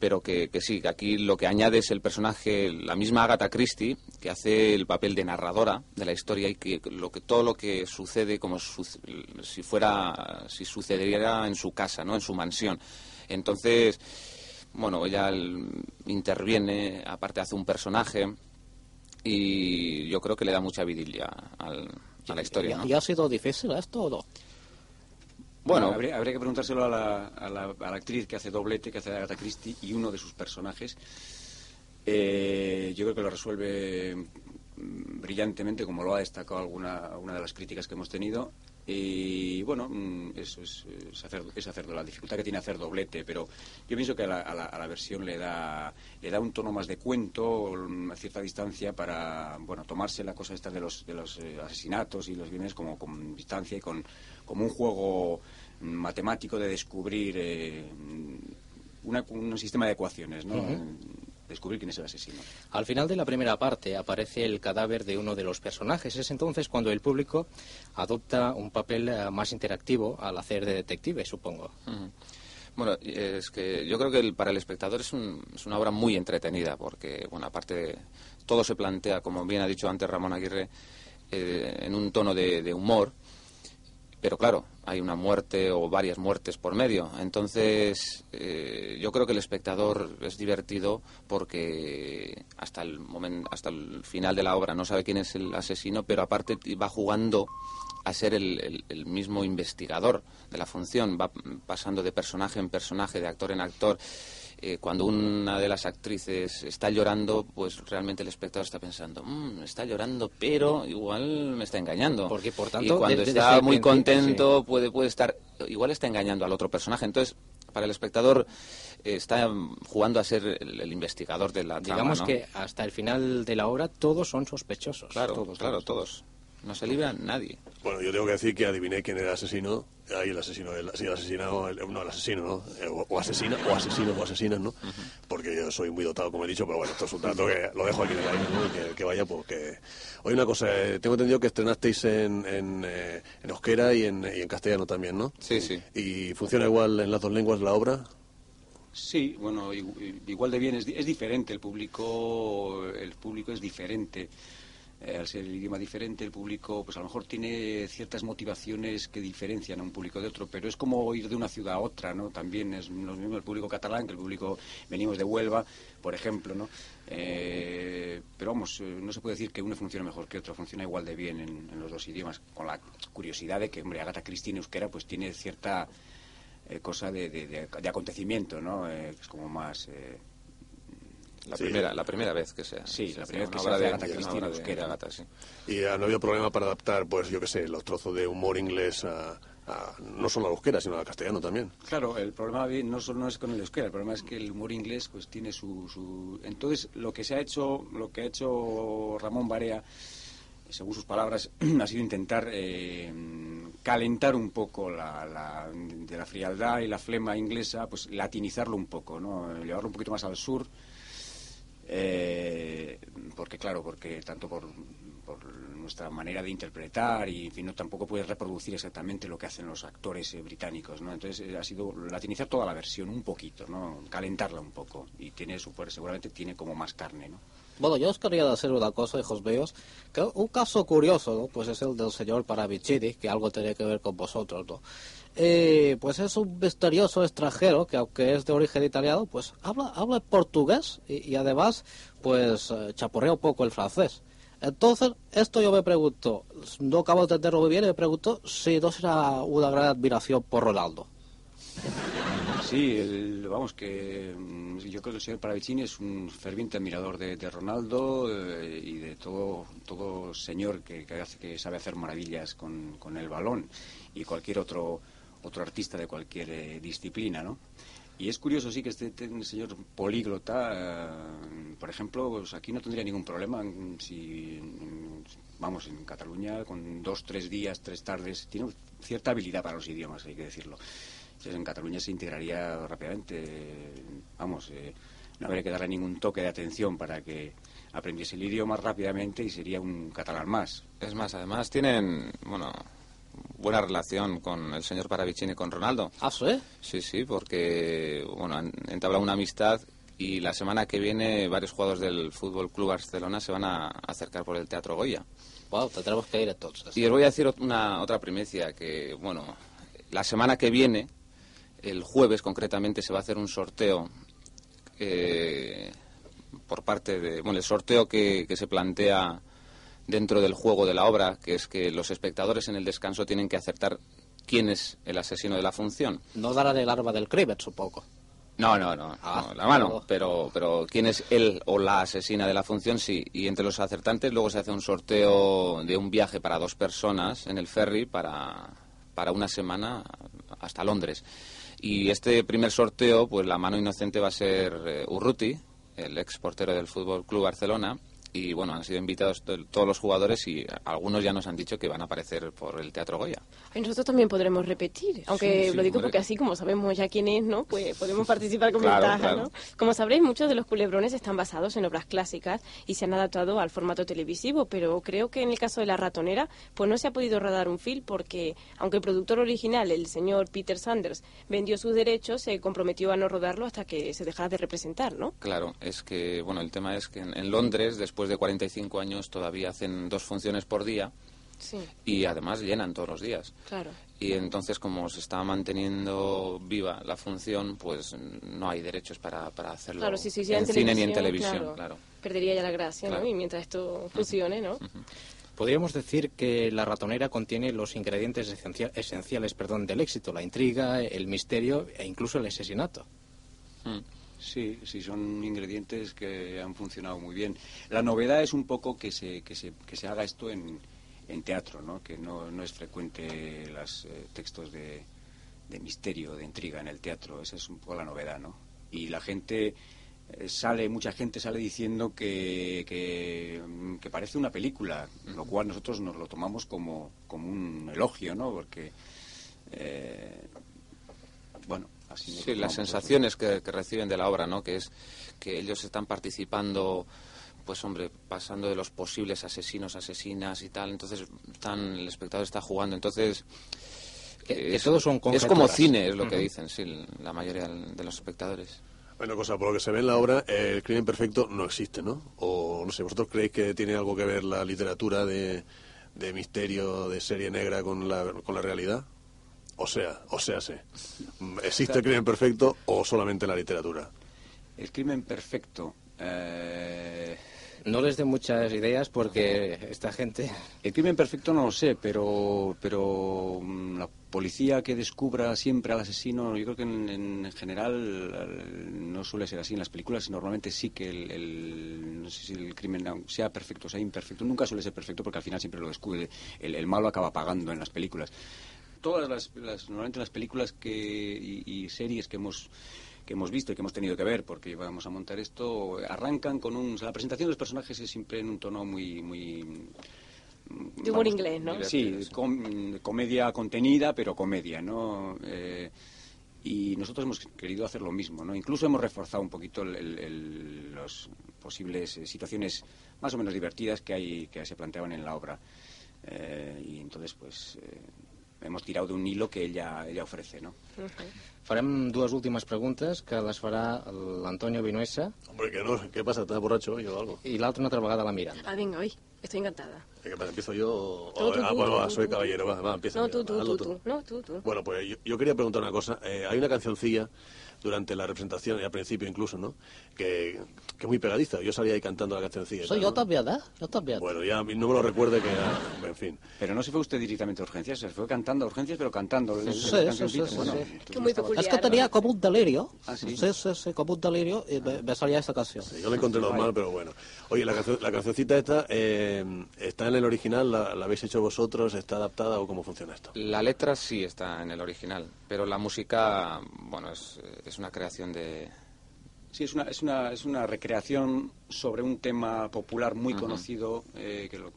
pero que, que sí, que aquí lo que añade es el personaje, la misma Agatha Christie, que hace el papel de narradora de la historia y que lo que todo lo que sucede como su- si fuera, si sucediera en su casa, ¿no? En su mansión. Entonces, bueno, ella el- interviene, aparte hace un personaje y yo creo que le da mucha vidilla al- a la historia, ¿no? ¿Y ha sido difícil esto o no? Bueno, habría, que preguntárselo a la, a, la, actriz que hace doblete, que hace Agatha Christie, y uno de sus personajes. Eh, yo creo que lo resuelve mm, brillantemente, como lo ha destacado alguna una de las críticas que hemos tenido. Y bueno, mm, eso es, es hacer, es hacer la dificultad que tiene hacer doblete, pero yo pienso que a la, a la- a la versión le da, le da un tono más de cuento, una cierta distancia para bueno tomarse la cosa esta de los, de los eh, asesinatos y los bienes como con distancia y con como un juego mm, matemático de descubrir eh, una- un sistema de ecuaciones, ¿no? Descubrir quién es el asesino. Al final de la primera parte aparece el cadáver de uno de los personajes. Es entonces cuando el público adopta un papel eh, más interactivo al hacer de detective, supongo. Bueno, es que yo creo que el- para el espectador es, un- es una obra muy entretenida, porque, bueno, aparte de- todo se plantea, como bien ha dicho antes Ramón Aguirre, eh, en un tono de, de humor, pero claro, hay una muerte o varias muertes por medio. Entonces, eh, yo creo que el espectador es divertido porque hasta el momento, hasta el final de la obra no sabe quién es el asesino, pero aparte va jugando a ser el, el- el mismo investigador de la función, va pasando de personaje en personaje, de actor en actor. Eh, cuando una de las actrices está llorando, pues realmente el espectador está pensando, "Mm, está llorando, pero igual me está engañando. Porque, por y tanto, cuando de- desde está muy contento, puede, puede estar, igual está engañando al otro personaje. Entonces, para el espectador eh, está jugando a ser el, el investigador de la trama, Digamos ¿no? que hasta el final de la obra todos son sospechosos. Claro, todos, claro, todos. todos. No se libra nadie. Bueno, yo tengo que decir que adiviné quién era el asesino. Ahí el asesino, el, sí, el asesinado, el- no, el asesino, ¿no? Eh, O, o asesina, o asesinos o asesinas, ¿no? Porque yo soy muy dotado, como he dicho, pero bueno, esto es un dato que lo dejo aquí en el aire, ¿no? Que, que vaya, porque... Oye, una cosa, eh, tengo entendido que estrenasteis en, en, eh, en euskera y en, y en castellano también, ¿no? Sí, sí. ¿Y funciona igual en las dos lenguas la obra? Sí, bueno, igu- igual de bien es, di- es diferente, el público, el público es diferente. Eh, al ser el idioma diferente, el público, pues a lo mejor tiene ciertas motivaciones que diferencian a un público de otro, pero es como ir de una ciudad a otra, ¿no? También es lo mismo el público catalán que el público, venimos de Huelva, por ejemplo, ¿no? Eh, pero vamos, eh, no se puede decir que uno funcione mejor que otro, funciona igual de bien en, los dos idiomas, con la curiosidad de que, hombre, Agatha Christie en euskera pues tiene cierta eh, cosa de, de- acontecimiento, ¿no? Es como más... La, Sí. primera, la primera vez que se Sí, se la primera vez que se hace de Agatha Christie euskera. Agatha, sí. Y ah, no ha habido problema para adaptar, pues yo qué sé, los trozos de humor inglés a, a- no solo a la euskera, sino al castellano también. Claro, el problema no solo no es con el euskera, el problema es que el humor inglés pues tiene su, su... Entonces, lo que se ha hecho, lo que ha hecho Ramón Barea, según sus palabras, ha sido intentar eh, calentar un poco la, la- de la frialdad y la flema inglesa, pues latinizarlo un poco, ¿no? Llevarlo un poquito más al sur, eh, porque claro, porque tanto por, nuestra manera de interpretar y no tampoco puedes reproducir exactamente lo que hacen los actores eh, británicos, ¿no? Entonces eh, ha sido latinizar toda la versión un poquito, ¿no? Calentarla un poco y tiene su pues, seguramente tiene como más carne, ¿no? Bueno, yo os quería decir una cosa, hijos míos, que un caso curioso. Pues es el del señor Paravicini, que algo tiene que ver con vosotros, ¿no? Eh, pues es un misterioso extranjero que aunque es de origen italiano, pues habla, habla portugués y, además, pues eh, chaporrea un poco el francés. Entonces, esto yo me pregunto, no acabo de entenderlo muy bien, y me pregunto si no será una gran admiración por Ronaldo. Sí, vamos que mm, yo creo que el señor Paravicini es un ferviente admirador de, de Ronaldo eh, y de todo todo señor que, que hace que sabe hacer maravillas con, con el balón y cualquier otro otro artista de cualquier eh, disciplina, ¿no? Y es curioso, sí, que este, este señor políglota, eh, por ejemplo, pues aquí no tendría ningún problema mm, si, mm, vamos, en Cataluña, con dos, tres días, tres tardes, tiene cierta habilidad para los idiomas, hay que decirlo. Entonces, en Cataluña se integraría rápidamente, vamos, eh, no habría que darle ningún toque de atención para que aprendiese el idioma rápidamente y sería un catalán más. Es más, además tienen, bueno, buena relación con el señor Paravicini y con Ronaldo. ¿Ah, sí? Sí, sí, porque, bueno, han entablado una amistad y la semana que viene varios jugadores del Fútbol Club Barcelona se van a acercar por el Teatro Goya. Bueno, tendremos que ir entonces. Y os voy a decir una otra primicia que, bueno, la semana que viene, el jueves concretamente, se va a hacer un sorteo eh, por parte de, bueno, el sorteo que, que se plantea dentro del juego de la obra, que es que los espectadores en el descanso tienen que acertar quién es el asesino de la función. No darán el arma del crimen, supongo. No, no, no, Ah, no, la mano, pero, pero quién es él o la asesina de la función, sí. Y entre los acertantes luego se hace un sorteo de un viaje para dos personas en el ferry para, para una semana hasta Londres. Y este primer sorteo, pues la mano inocente va a ser eh, Urruti, el ex portero del Fútbol Club Barcelona. Y bueno, han sido invitados to- todos los jugadores y algunos ya nos han dicho que van a aparecer por el Teatro Goya. Y nosotros también podremos repetir, aunque Sí, sí, lo digo porque así como sabemos ya quién es, ¿no? Pues podemos participar con Claro, ventaja, claro. ¿no? Como sabréis, muchos de los culebrones están basados en obras clásicas y se han adaptado al formato televisivo, pero creo que en el caso de La Ratonera, pues no se ha podido rodar un film porque, aunque el productor original, el señor Peter Sanders, vendió sus derechos, se comprometió a no rodarlo hasta que se dejara de representar, ¿no? Claro, es que, bueno, el tema es que en, en Londres, después de 45 años, todavía hacen dos funciones por día Sí, y además llenan todos los días. claro. Y entonces, como se está manteniendo viva la función, pues no hay derechos para, para hacerlo Claro, si se en en cine ni en televisión, claro. claro. Perdería ya la gracia, Claro. ¿no? Y mientras esto funcione, ¿no? Podríamos decir que la ratonera contiene los ingredientes esencia- esenciales perdón, del éxito, la intriga, el misterio e incluso el asesinato. Mm. Sí, sí, son ingredientes que han funcionado muy bien. La novedad es un poco que se, que se, que se haga esto en, en teatro, ¿no? que no, no es frecuente los textos de, de misterio, de intriga en el teatro. Esa es un poco la novedad, ¿no? Y la gente eh, sale, mucha gente sale diciendo que, que, que, parece una película, lo cual nosotros nos lo tomamos como, como un elogio, ¿no? Porque, eh, bueno, así Sí, las sensaciones que, que, reciben de la obra, ¿no? Que es que ellos están participando pues hombre, pasando de los posibles asesinos, asesinas y tal, entonces están, el espectador está jugando, entonces que, es, todos son es como cine, es lo que dicen, sí, la mayoría de los espectadores. Bueno, cosa, por lo que se ve en la obra, el crimen perfecto no existe, ¿no? O no sé, ¿vosotros creéis que tiene algo que ver la literatura de, de misterio, de serie negra con la, con la realidad? O sea, o sea, sí. ¿Existe el crimen perfecto o solamente la literatura? El crimen perfecto. Eh no les dé muchas ideas porque esta gente... El crimen perfecto no lo sé, pero, pero mm, la policía que descubra siempre al asesino, yo creo que en, general no suele ser así. En las películas normalmente sí que el, no sé si el crimen sea perfecto o sea imperfecto, nunca suele ser perfecto porque al final siempre lo descubre. El, el malo acaba pagando en las películas. Todas las, normalmente las películas que, y series que hemos que hemos visto y que hemos tenido que ver porque íbamos a montar esto, arrancan con un... la presentación de los personajes es siempre en un tono muy... muy de humor inglés, ¿no? Sí, comedia contenida, pero comedia, ¿no? Eh, y nosotros hemos querido hacer lo mismo, ¿no? Incluso hemos reforzado un poquito las posibles eh, situaciones más o menos divertidas que hay que se planteaban en la obra. Eh, y entonces, pues, hemos tirado de un hilo que ella, ella ofrece, ¿no? Uh -huh. Farem dues últimes preguntes que les farà l'Antonio Vinuesa. Hombre, que no, ¿qué pasa? ¿Estás borracho hoy o algo? Y l'altra una altra vegada la Miranda. Ah, venga, hoy. Estoy encantada. ¿Qué pasa? ¿Empiezo yo? O... Tú, tú, ah, tú, bueno, tú, soy tú. caballero, va, va, empieza. No, tú, tú, tú, tú. No, tú, tú. Bueno, pues yo, yo quería preguntar una cosa. Eh, hay una cancioncilla durante la representación, y al principio incluso, ¿no? Que, que es muy pegadiza. Yo salía ahí cantando la cancioncilla. Soy tal, yo ¿no? también, ¿eh? Yo también. Bueno, ya no me lo recuerde que ya, en fin. Pero no se fue usted directamente a urgencias, se fue cantando a urgencias, pero cantando. Sí, la sí, sí, sí, Bueno, sí. entonces Que muy peculiar. Es que tenía como un delirio. Ah, ¿sí? Sí, sí, sí, como un delirio y me, me salía esta canción. Sí, yo lo encontré normal, pero bueno. Oye, la, canción, la cancioncita esta, eh, ¿está en el original? ¿La, la habéis hecho vosotros? ¿Está adaptada o cómo funciona esto? La letra sí está en el original, pero la música, bueno, es, es una creación de... Sí, es una, es, una, es una recreación sobre un tema popular muy Ujú. conocido, eh, que, lo-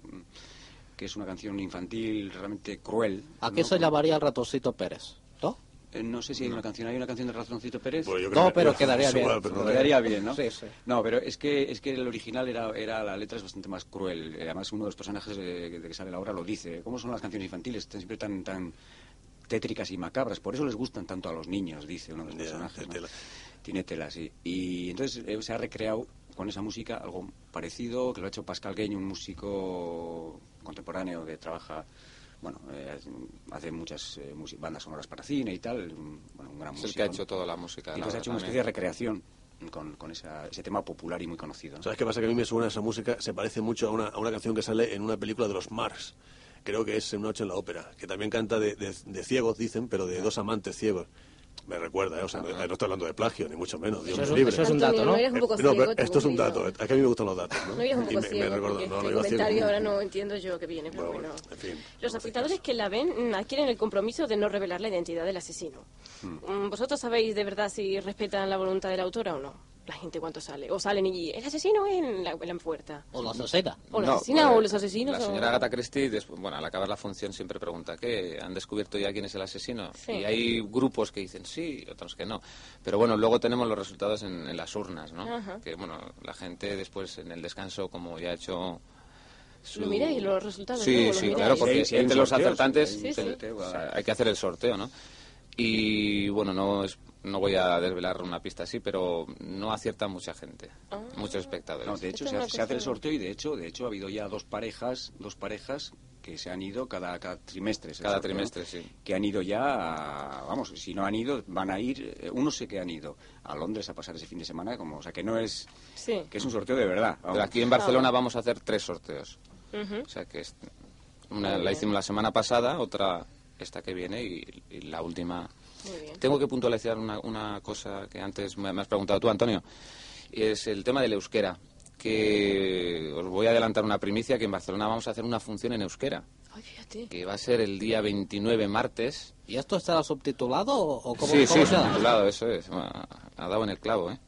que es una canción infantil realmente cruel. Aquí ¿no? se llamaría el ratoncito Pérez, ¿no? Eh, no sé si hay una canción, ¿hay una canción de Ratoncito Pérez? Pues yo creo No, que- pero quedaría es bien. pero no- Quedaría bien, ¿no? Sí, sí. No, pero es que, es que el original era, era, la letra es bastante más cruel. Eh, Además, uno de los personajes de, de que sale la obra lo dice. ¿Cómo son las canciones infantiles? Están siempre tan, tan tétricas y macabras. Por eso les gustan tanto a los niños, dice uno de los personajes. tiene ¿no? tela. Tiene tela, sí. Y entonces eh, se ha recreado con esa música algo parecido, que lo ha hecho Pascal Gueño, un músico contemporáneo que trabaja bueno, eh, hace muchas eh, bandas sonoras para cine y tal, un, bueno, un gran Es el músico. que ha hecho toda la música. Y entonces ha hecho una especie de recreación con, con esa- ese tema popular y muy conocido. ¿no? ¿Sabes qué pasa? Que a mí me suena esa música, se parece mucho a una, a una canción que sale en una película de los Marx. Creo que es En Noche en la Ópera, que también canta de, de- de ciegos, dicen, pero de dos amantes ciegos. Me recuerda, ¿eh? O sea, no, no estoy hablando de plagio, ni mucho menos. Dios Eso es me un- libre. eso es un dato, ¿no? eres un poco Eh, no, ciego, pero te esto es un dato, es que a mí me gustan los datos, ¿no? No eres un Y poco me, ciego, me no, iba ciego. comentario ahora no entiendo yo que viene, pero Bueno, bueno. en fin, Los caso. que la ven mm, adquieren el compromiso de no revelar la identidad del asesino. Mm, ¿Vosotros sabéis de verdad si respetan la voluntad de la autora o no? La gente cuánto sale. O salen y el asesino en la, en la puerta. O la asesina. O la No, asesina pues, o los asesinos. La o- señora Agatha Christie, después, bueno, al acabar la función siempre pregunta, ¿qué? ¿Han descubierto ya quién es el asesino? Sí. Y hay grupos que dicen sí, otros que no. Pero bueno, luego tenemos los resultados en, en las urnas, ¿no? Ajá. Que bueno, la gente después en el descanso, como ya ha hecho... su- ¿Lo miráis los resultados, Sí, sí, miráis? claro, porque Sí, entre un los sorteo, acertantes sí, sorteo, o hay que hacer el sorteo, ¿no? Y bueno, no es, no voy a desvelar una pista así, pero no acierta mucha gente, Ah. muchos espectadores. No, de hecho se hace, una se hace el sorteo y de hecho, de hecho ha habido ya dos parejas, dos parejas que se han ido cada, cada trimestre. Cada sorteo, trimestre, sí. Que han ido ya, a- vamos, si no han ido, van a ir, eh, unos sé que han ido a Londres a pasar ese fin de semana, como, o sea que no es, Sí. que es un sorteo de verdad. Pero aquí en Barcelona vamos a hacer tres sorteos. O sea que es- una la hicimos la semana pasada, otra esta que viene y, y la última. Tengo que puntualizar una, una cosa que antes me, me has preguntado tú, Antonio. Es el tema del euskera. Que os voy a adelantar una primicia que en Barcelona vamos a hacer una función en euskera. Ay, fíjate. Que va a ser el día 29 martes. ¿Y esto estará subtitulado o cómo, sí, cómo sí, será? subtitulado, eso es. Ha dado en el clavo, ¿eh?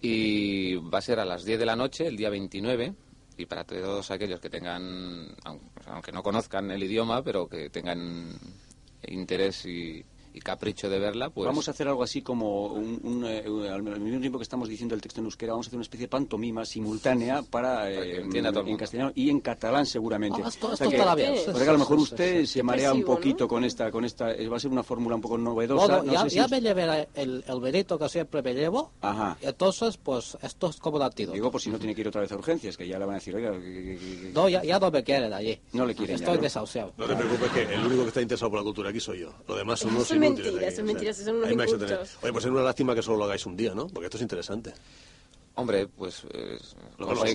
Y va a ser a las 10 de la noche, el día 29. Y para todos aquellos que tengan, aun- aunque no conozcan el idioma, pero que tengan interés y, y capricho de verla, pues Vamos a hacer algo así como, un, un, eh, un- al mismo tiempo que estamos diciendo el texto en euskera, vamos a hacer una especie de pantomima simultánea para, eh, el en mundo. castellano y en catalán seguramente. Ah, esto- O esto sea que- estará bien. o sea que a lo mejor usted se marea un poquito ¿no? con esta, con esta, eh, va a ser una fórmula un poco novedosa. Bueno, no ya, sé si ya me llevé el, el verito que siempre me llevo. Ajá. Entonces, pues esto es como latido. Digo, por si no tiene que ir otra vez a urgencias, que ya le van a decir, oiga, que- que- que- que- No, ya, ya no me quieren allí. No le quieren ya, Estoy ¿no? desahuciado. No te preocupes que el único que está interesado por la cultura aquí soy yo. Lo demás son unos es inútiles. mentira, aquí, eso es mentira, o sea, son unos a incultos. Oye, pues es una lástima que solo lo hagáis un día, ¿no? Porque esto es interesante. Hombre, pues eh, es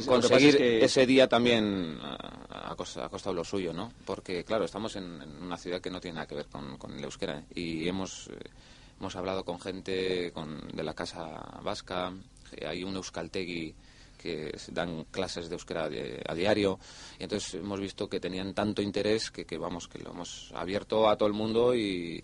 que conseguir que- ese día también ah, ha, costa- lo suyo, ¿no? Porque, claro, estamos en, en una ciudad que no tiene nada que ver con, con el euskera ¿eh? y hemos, eh, hemos hablado con gente con, de la Casa Vasca, hay un euskaltegui que dan clases de euskera a diario y entonces hemos visto que tenían tanto interés que, que vamos, que lo hemos abierto a todo el mundo y,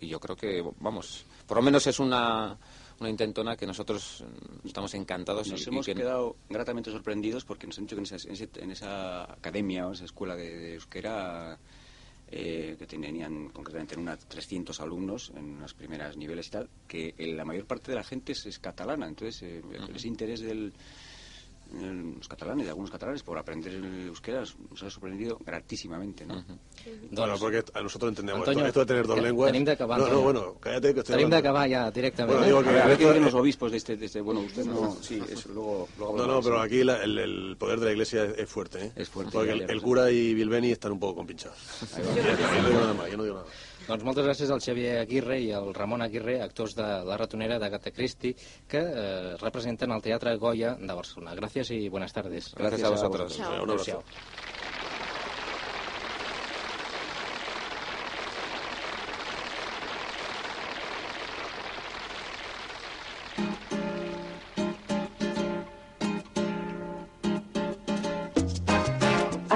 y yo creo que, vamos, por lo menos es una, una intentona que nosotros mm, estamos encantados Nos y, y hemos que quedado gratamente sorprendidos porque nos han dicho que en esa, en esa academia o esa escuela de, de euskera eh, que tenían concretamente en una 300 alumnos en los primeros niveles y tal, que la mayor parte de la gente es, es catalana. Entonces, eh, ese interés del de los catalanes, de algunos catalanes, por aprender el euskera nos ha sorprendido gratísimamente, ¿no? Bueno, porque a nosotros entendemos Antonio, esto, esto de tener dos lenguas. tenim d'acabar, no, no, bueno, cállate que estoy Tenim d'acabar ja directament. Bueno, eh? digo que a ver esto- los obispos de este, de este- Bueno, usted no... Sí, eso, luego, luego No, no, pero sí. aquí la- el, el poder de la iglesia es, es fuerte, ¿eh? Es fuerte, Porque ya, el, ya el cura y Bilbeni están un poco compinchados. Ya yo no digo nada más, yo no digo nada. Doncs moltes gràcies al Xavier Aguirre i al Ramon Aguirre, actors de La Ratonera d'Agatha Christie, que eh, representen el Teatre Goya de Barcelona. Gràcies i buenas tardes. Gracias a vosotros. Chao. Un abrazo.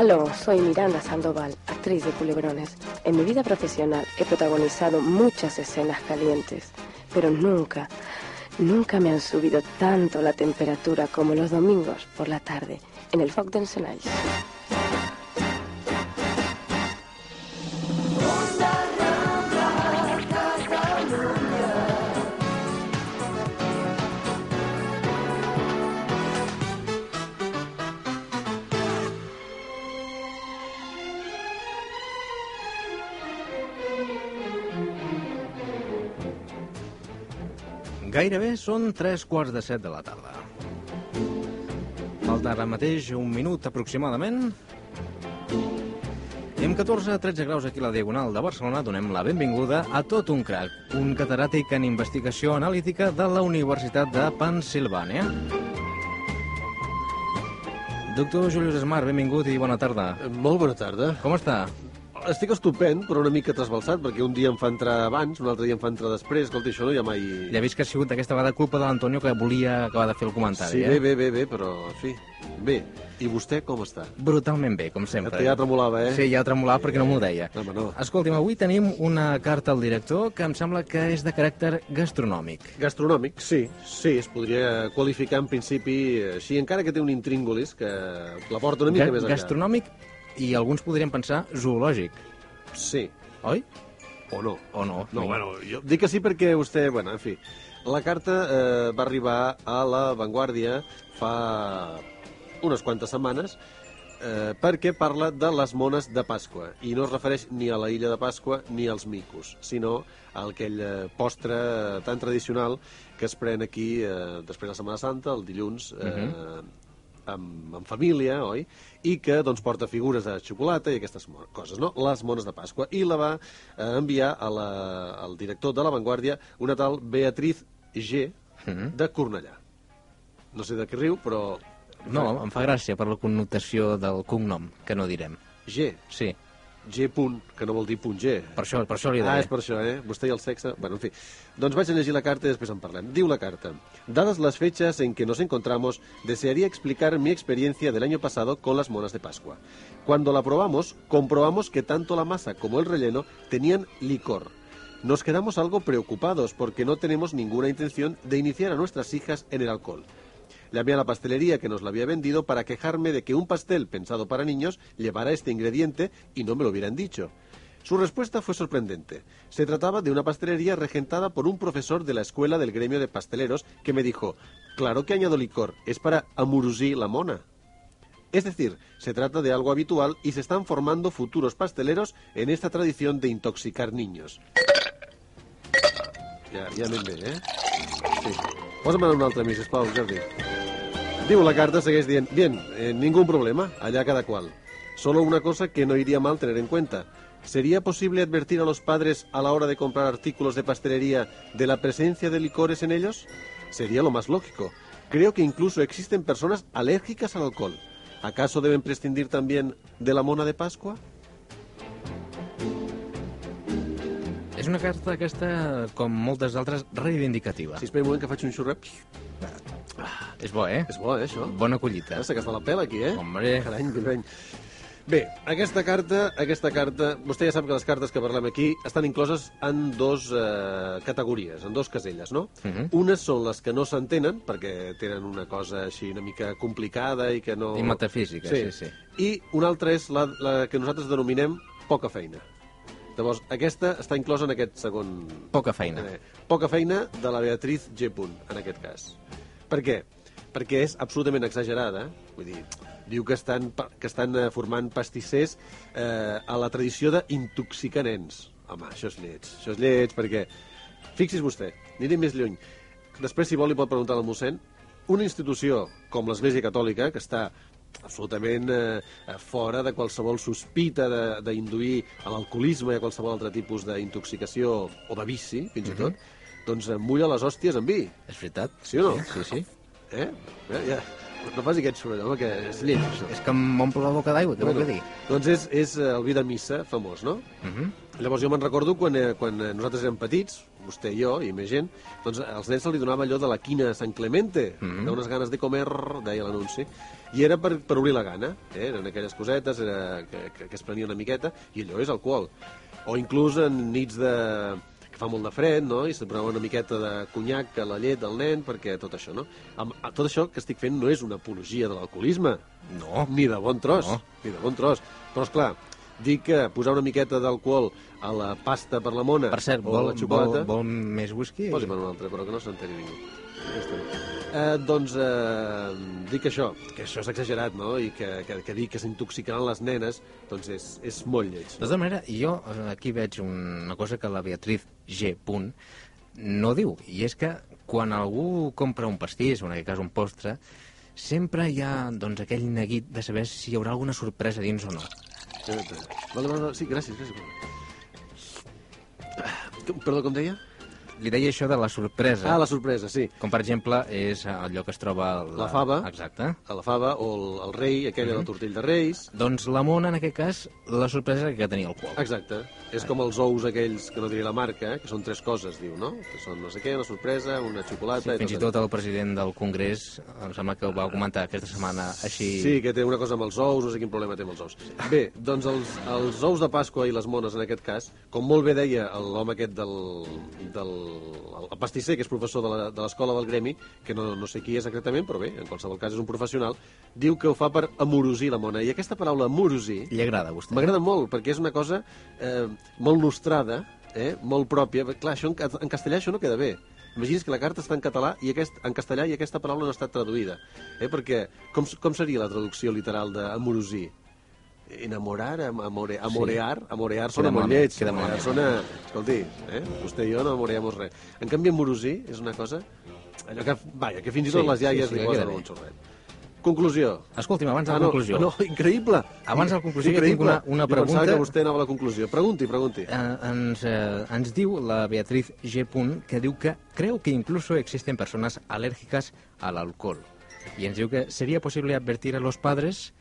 Aló, soy Miranda Sandoval, actriz de Culebrones. En mi vida profesional he protagonizado muchas escenas calientes, pero nunca, nunca me han subido tanto la temperatura como los domingos por la tarde en el Foc d'Encenalls. Gairebé són tres quarts de set de la tarda. Falta ara mateix un minut aproximadament. I amb 14-13 graus aquí a la Diagonal de Barcelona donem la benvinguda a tot un crac, un catedràtic en investigació analítica de la Universitat de Pensilvània. Doctor Julius Esmar, benvingut i bona tarda. Molt bona tarda. Com està? Estic estupend, però una mica trasbalsat, perquè un dia em fa entrar abans, un altre dia em fa entrar després. Escolta, això no hi ha mai... Ja vist que ha sigut aquesta vegada culpa de l'Antonio que volia acabar de fer el comentari, Sí, eh? bé, bé, bé, bé, però, en fi... Bé, i vostè com està? Brutalment bé, com sempre. Que ja tremolava, eh? Sí, ja tremolava perquè no m'ho deia. No, home, no. Escolti'm, avui tenim una carta al director que em sembla que és de caràcter gastronòmic. Gastronòmic, sí, sí, es podria qualificar en principi així, encara que té un intríngulis que la porta una mica Ga més enllà. gastronòmic i alguns podrien pensar zoològic, Sí, oi? o no. O no? No, bueno, jo dic que sí perquè vostè, bueno, en fi, la carta eh, va arribar a la Vanguardia fa unes quantes setmanes eh, perquè parla de les mones de Pasqua i no es refereix ni a la illa de Pasqua ni als micos, sinó a aquell eh, postre eh, tan tradicional que es pren aquí eh, després de la Setmana Santa, el dilluns, eh, amb, amb família, oi? I que doncs, porta figures de xocolata i aquestes coses, no? Les mones de Pasqua. I la va eh, enviar a la, al director de La Vanguardia, una tal Beatriz G, de Cornellà. No sé de què riu, però... No, em fa gràcia per la connotació del cognom, que no direm. G. Sí. G. Punt, que no vol dir punt G. Per això, per això li Ah, deia. és per això, eh? Vostè i el sexe... Bueno, en fi. Doncs vaig a llegir la carta i després en parlem. Diu la carta. Dadas las fechas en que nos encontramos, desearía explicar mi experiencia del año pasado con las monas de Pascua. Cuando la probamos, comprobamos que tanto la masa como el relleno tenían licor. Nos quedamos algo preocupados porque no tenemos ninguna intención de iniciar a nuestras hijas en el alcohol. Llamé a la pastelería que nos la había vendido para quejarme de que un pastel pensado para niños llevara este ingrediente y no me lo hubieran dicho. Su respuesta fue sorprendente. Se trataba de una pastelería regentada por un profesor de la escuela del gremio de pasteleros que me dijo, claro que añado licor, es para amurusí la mona. Es decir, se trata de algo habitual y se están formando futuros pasteleros en esta tradición de intoxicar niños. Eh? Sí. Jordi. Diu la carta, segueix dient, bien, eh, ningún problema, allá cada cual. Solo una cosa que no iría mal tener en cuenta. ¿Sería posible advertir a los padres a la hora de comprar artículos de pastelería de la presencia de licores en ellos? Sería lo más lógico. Creo que incluso existen personas alérgicas al alcohol. ¿Acaso deben prescindir también de la mona de Pascua? És una carta aquesta, com moltes altres, reivindicativa. Si espera un moment que faig un xurrep. És bo, eh? És bo, eh, això? Bona collita. Ja s'ha gastat la pela aquí, eh? Hombre. Carai, que peny. Bé, aquesta carta, aquesta carta, vostè ja sap que les cartes que parlem aquí estan incloses en dos eh, categories, en dos caselles, no? Uh -huh. Unes són les que no s'entenen, perquè tenen una cosa així una mica complicada i que no... I metafísica, sí, sí. I una altra és la, la que nosaltres denominem poca feina. Llavors, aquesta està inclosa en aquest segon... Poca feina. Eh, poca feina de la Beatriz G. Punt, en aquest cas. Per què? Perquè és absolutament exagerada. Vull dir, diu que estan, que estan eh, formant pastissers eh, a la tradició d'intoxicar nens. Home, això és lleig. Això és lleig perquè... Fixi's vostè, aniré més lluny. Després, si vol, li pot preguntar al mossèn. Una institució com l'Església Catòlica, que està absolutament eh, eh, fora de qualsevol sospita de- d'induir a l'alcoholisme i a qualsevol altre tipus d'intoxicació o de vici, fins i tot, doncs eh, mulla les hòsties amb vi. És veritat. Sí o no? Sí, sí. Eh? eh ja. No faci aquest soroll, home, que és lleig, això. És que m'omple la boca d'aigua, què vol que dir? Doncs és, és eh, el vi de missa famós, no? Uh -huh. Llavors jo me'n recordo quan, eh, quan eh, nosaltres érem petits, vostè i jo, i més gent, doncs als nens se li donava allò de la quina San Clemente, mm Mhm. -hmm. d'unes ganes de comer, deia l'anunci, i era per, per obrir la gana, eh? eren aquelles cosetes era, que, que, que es prenia una miqueta, i allò és alcohol. O inclús en nits de fa molt de fred, no? i se donava una miqueta de conyac a la llet del nen, perquè tot això, no? Amb, tot això que estic fent no és una apologia de l'alcoholisme. No. Ni de bon tros. No. Ni de bon tros. Però, és clar, dir que posar una miqueta d'alcohol a la pasta per la mona Per cert, o a vol, la xocolata... vol, vol més whisky? Posi'm un altre, però que no s'enteri ningú. Ja està. Eh, doncs eh, dic això, que això és exagerat, no? I que, que, que dir que s'intoxicaran les nenes, doncs és, és molt lleig. De tota manera, jo eh, aquí veig una cosa que la Beatriz G. Punt no diu, i és que quan algú compra un pastís, o en aquest cas un postre, sempre hi ha doncs, aquell neguit de saber si hi haurà alguna sorpresa dins o no. Vale, vale, vale. Sí, gràcies, gràcies. Com- Perdó, com deia? Li deia això de la sorpresa. Ah, la sorpresa, sí. Com, per exemple, és allò que es troba... La fava. Exacte. A la fava o el, el rei, aquell mm -hmm. el tortell de reis. Doncs la mona, en aquest cas, la sorpresa que tenia alcohol. Exacte. És com els ous aquells, que no diré la marca, que són tres coses, diu, no? Que són no sé què, una sorpresa, una xocolata... Sí, fins i tot el president del Congrés, em sembla que ho va comentar aquesta setmana així... Sí, que té una cosa amb els ous, no sé quin problema té amb els ous. Bé, doncs els, els ous de Pasqua i les mones, en aquest cas, com molt bé deia l'home aquest del, del el pastisser, que és professor de la- de l'escola del gremi, que no, no sé qui és exactament, però bé, en qualsevol cas és un professional, diu que ho fa per amorosir la mona. I aquesta paraula amorosir... Li agrada a vostè? M'agrada molt, perquè és una cosa eh, molt nostrada, eh, molt pròpia. Clar, això en, en castellà això no queda bé. Imagini's que la carta està en català i aquest, en castellà i aquesta paraula no ha estat traduïda. Eh, perquè com, com seria la traducció literal d'amorosir? Enamorar, am- amore, amorear, amorear sona molt lleig. queda amorear sona... Escolti, eh? vostè i jo no amoreamos res. En canvi, amorosir és una cosa... Allò que, vaja, que fins i tot Sí, les iaies sí, sí, li que posen un xorret. Conclusió. Escolti'm, abans de Ah, la no, conclusió. No, increïble. Abans de la conclusió, jo tinc Increïble. una- una Jo pensava pregunta. que vostè anava a la conclusió. Pregunti, pregunti. Eh, ens, eh, ens diu la Beatriz G. Punt que diu que creu que incluso existen personas alérgicas al alcohol. Y ens diu que sería posible advertir a los padres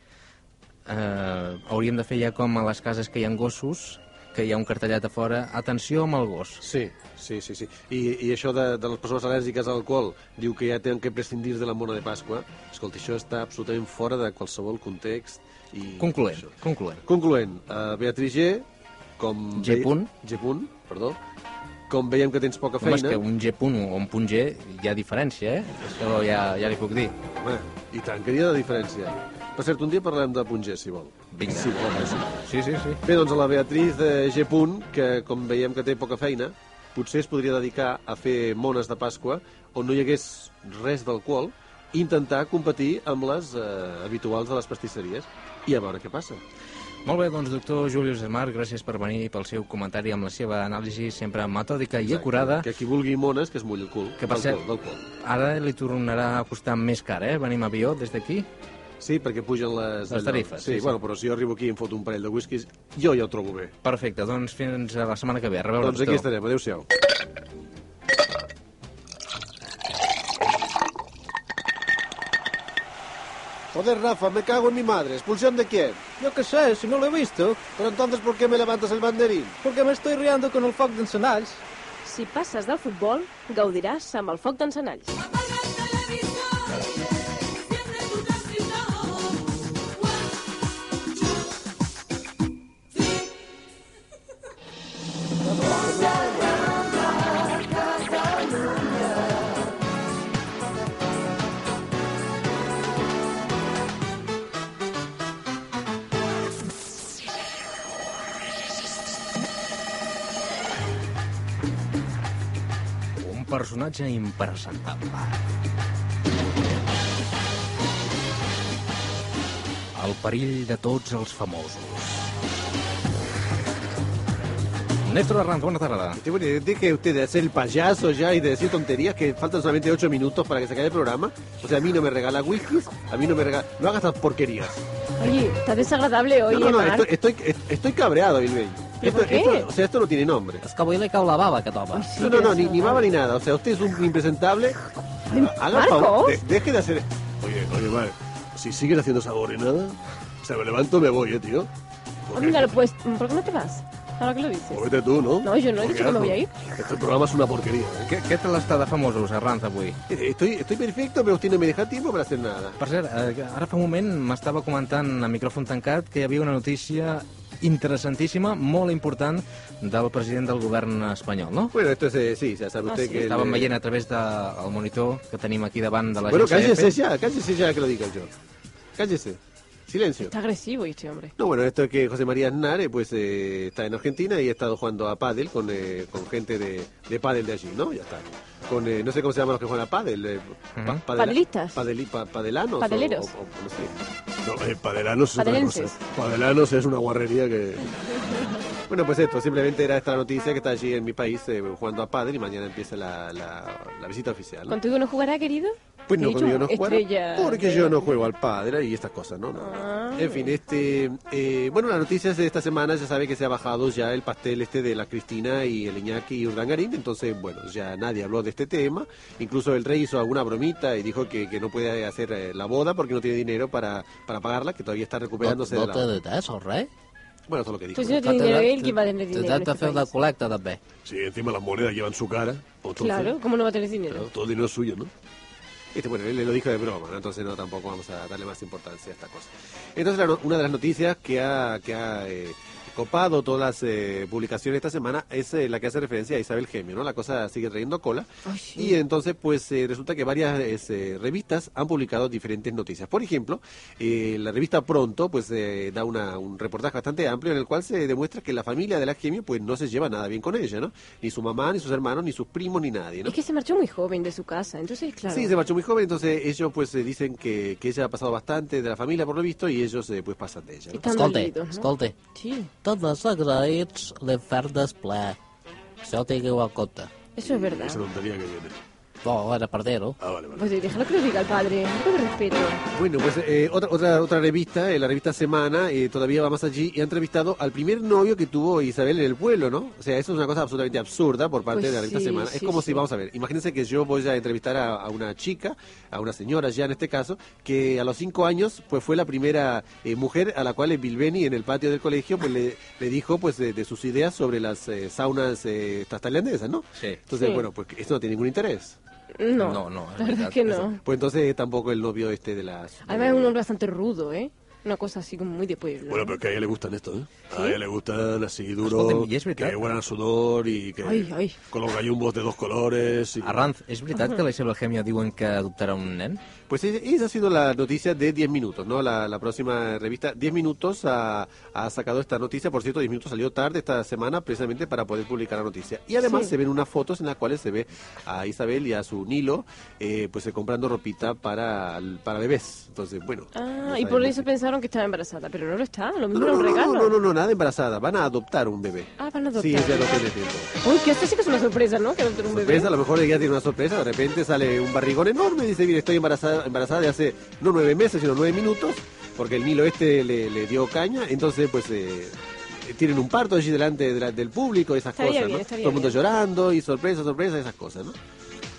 eh, hauríem de fer ja com a les cases que hi ha gossos, que hi ha un cartellet a fora, atenció amb el gos. Sí, sí, sí. sí. I, i això de, de les persones al·lèrgiques a l'alcohol, diu que ja tenen que prescindir de la mona de Pasqua. Escolta, això està absolutament fora de qualsevol context. I Concloent, això. concloent. Concloent, uh, Beatriz G, com... G punt. G punt, perdó. Com veiem que tens poca Home, feina... és que un G punt o un punt G hi ha diferència, eh? Això ja, ja li puc dir. Home, i tant que hi ha de diferència. Per cert, un dia parlem de punt G, si vol. Vinga. Si vol, eh, sí. Sí, sí, sí. Bé, doncs a la Beatriz eh, G. Punt, que com veiem que té poca feina, potser es podria dedicar a fer mones de Pasqua on no hi hagués res d'alcohol i intentar competir amb les eh, habituals de les pastisseries i a veure què passa. Molt bé, doncs, doctor Julius Esmar, gràcies per venir pel seu comentari amb la seva anàlisi sempre metòdica i acurada. Que qui vulgui mones, que es mulli el cul. Que per cert, ara li tornarà a costar més car, eh? Venir amb avió des d'aquí. Sí, perquè pugen les... Les tarifes, Sí, sí, sí. bueno, però si jo arribo aquí i em foto un parell de whiskies, jo ja ho trobo bé. Perfecte, doncs fins a la setmana que ve. A doncs aquí doctor. estarem, adéu-siau. Joder, Rafa, me cago en mi madre. ¿Expulsión de quién? Yo qué sé, si no lo he visto. Pero entonces, ¿por qué me levantas el banderín? Porque me estoy riendo con el foc d'encenalls. Si passes del futbol, gaudiràs amb el foc d'encenalls. Personatge impresentable. El perill de tots els famosos. Néstor Arranz, bona tarda. Sí, bueno, deje usted de hacer el payaso ya y de decir tonterías que faltan solamente ocho minutos para que se acabe el programa. O sea, a mí no me regala whiskies, a mí no me regala... No hagas estas porquerías. Oye, está desagradable hoy, no, no, no, Marc. estoy, estoy, estoy cabreado, Bilbey. ¿Pero Esto, esto- o sea, esto no tiene nombre. És que avui li cau la bava, aquest home. No, no, no, ni, ni baba ni nada. O sea, usted es un impresentable. Haga el favor, de- deje de hacer... Oye, oye, vale. Si siguen haciendo esa nada, o sea, me levanto y me voy, eh, tío. Ah, mira, pues, ¿por qué no te vas? Ahora que lo dices. O vete tú, ¿no? No, yo no he Porque, dicho que me voy a ir. Este programa es una porquería. ¿eh? Què, què tal està de famosos, Arranz, avui? Estoy, estoy perfecto, pero usted no me deja tiempo para hacer nada. Per cert, eh, ara fa un moment m'estava comentant a micròfon tancat que hi havia una notícia interessantíssima, molt important, del president del govern espanyol, no? Bueno, esto es, eh, sí, ya sabe Ah, usted sí. que... el, Estàvem eh, veient a través del monitor que tenim aquí davant de la Bueno, cállese ya, cállese ya que lo diga yo. Cállese. Silencio. Está agresivo este hombre. No, bueno, esto es que José María Aznar eh, pues, eh, está en Argentina y ha estado jugando a pádel con, eh, con gente de, de pádel de allí, ¿no? Ya está. Con, eh, no sé cómo se llaman los que juegan a pádel. eh, pa- Ujú. padela- Padelistas. padeli- pa- padelanos. o- Padeleros. O, o- no sé. No, eh, padelanos es otra Padelenses. cosa. Padelanos es una guarrería que... Bueno, pues esto, simplemente era esta noticia que está allí en mi país eh, jugando a pádel y mañana empieza la, la, la visita oficial. ¿no? ¿Contigo no jugará, querido? Pues no, conmigo no estrella porque de- yo no juego al padre y estas cosas, ¿no? No. Ah. En fin, este, eh, bueno, las noticias de esta semana ya sabe que se ha bajado ya el pastel este de la Cristina y el Iñaki y Urdangarín, entonces, bueno, ya nadie habló de este tema, incluso el rey hizo alguna bromita y dijo que, que no puede hacer eh, la boda porque no tiene dinero para, para pagarla, que todavía está recuperándose no de la... dit això, res? Bueno, eso es lo que dijo. Pues si no tiene dinero él, ¿quién va a tener dinero de este fer de país? col·lecta, també. Sí, encima las monedas llevan su cara. entonces- Claro, ¿cómo no va a tener dinero? Claro, todo el dinero es suyo, ¿no? Este, bueno, él lo dijo de broma, ¿no? entonces no tampoco vamos a darle más importancia a esta cosa. Entonces, una de las noticias que ha, que ha eh, copado todas las eh, publicaciones esta semana es eh, la que hace referencia a Isabel Gemio, ¿no? La cosa sigue trayendo cola. Ay, sí. Y entonces, pues eh, resulta que varias eh, revistas han publicado diferentes noticias. Por ejemplo, eh, la revista Pronto, pues eh, da una, un reportaje bastante amplio en el cual se demuestra que la familia de la Gemio, pues no se lleva nada bien con ella, ¿no? Ni su mamá, ni sus hermanos, ni sus primos, ni nadie, ¿no? Es que se marchó muy joven de su casa, entonces, claro. Sí, se marchó muy joven, entonces ellos pues eh, dicen que, que ella ha pasado bastante de la familia por lo visto y ellos eh, pues pasan de ella. ¿no? ¿no? escolta. Sí, Tots els agraïts l'infern ple. Això tingueu en compte. eso es verdad. Esa tontería que viene. No. Ah, vale, vale. Pues déjalo que lo diga el padre, un poco de respeto. Bueno, pues eh, otra, otra, otra revista, eh, la revista Semana, eh, todavía va más allí y ha entrevistado al primer novio que tuvo Isabel en el pueblo, ¿no? O sea, eso es una cosa absolutamente absurda por parte Pues de la revista sí, Semana. es como sí. si, vamos a ver, imagínense que yo voy a entrevistar a, a una chica, a una señora ya en este caso, que a los cinco años pues fue la primera eh, mujer a la cual Bilbeni en el patio del colegio pues le, le dijo pues de, de sus ideas sobre las eh, saunas eh, estas tailandesas, ¿no? Sí. Entonces, Sí. bueno, pues esto no tiene ningún interés. No, No, no, es la verdad que no. Pues entonces tampoco el novio este de las... Además de- es un hombre bastante rudo, ¿eh? Una cosa así como muy de pueblo. Bueno, pero es que a ella le gustan esto, ¿eh? A ella le gustan así duro, Escolta'm, i és veritat? que huelen a sudor y que Ai, ai. con los gallumbos de dos colores. Y... Arranz, és veritat que la Isabel Gemio diuen que adoptarà un nen? Pues e- esa ha sido la noticia de 10 minutos, ¿no? La, la próxima revista 10 minutos ha, ha sacado esta noticia, por cierto, 10 minutos salió tarde esta semana precisamente para poder publicar la noticia. Y además Sí. se ven unas fotos en las cuales se ve a Isabel y a su Nilo eh, pues eh, comprando ropita para, para bebés. Entonces, bueno. Ah, no y por eso pensaron que estaba embarazada, pero no lo está, lo No, mismo no, era un no, regalo. no, no, no, nada embarazada, van a adoptar un bebé. Ah, van a adoptar. Sí, ya lo tiene tiempo. Uy, que esto sí que es una sorpresa, ¿no? Que adopten un bebé. sorpresa, a lo mejor ella tiene una sorpresa, de repente sale un barrigón enorme y dice, mire, estoy embarazada, embarazada de hace no nueve meses, sino nueve minutos, porque el Nilo este le, le dio caña, entonces pues eh, tienen un parto allí delante de la- del público, esas Estaría cosas, bien, ¿no? estaría Todo el mundo bien. llorando y sorpresa, sorpresa, esas cosas, ¿no?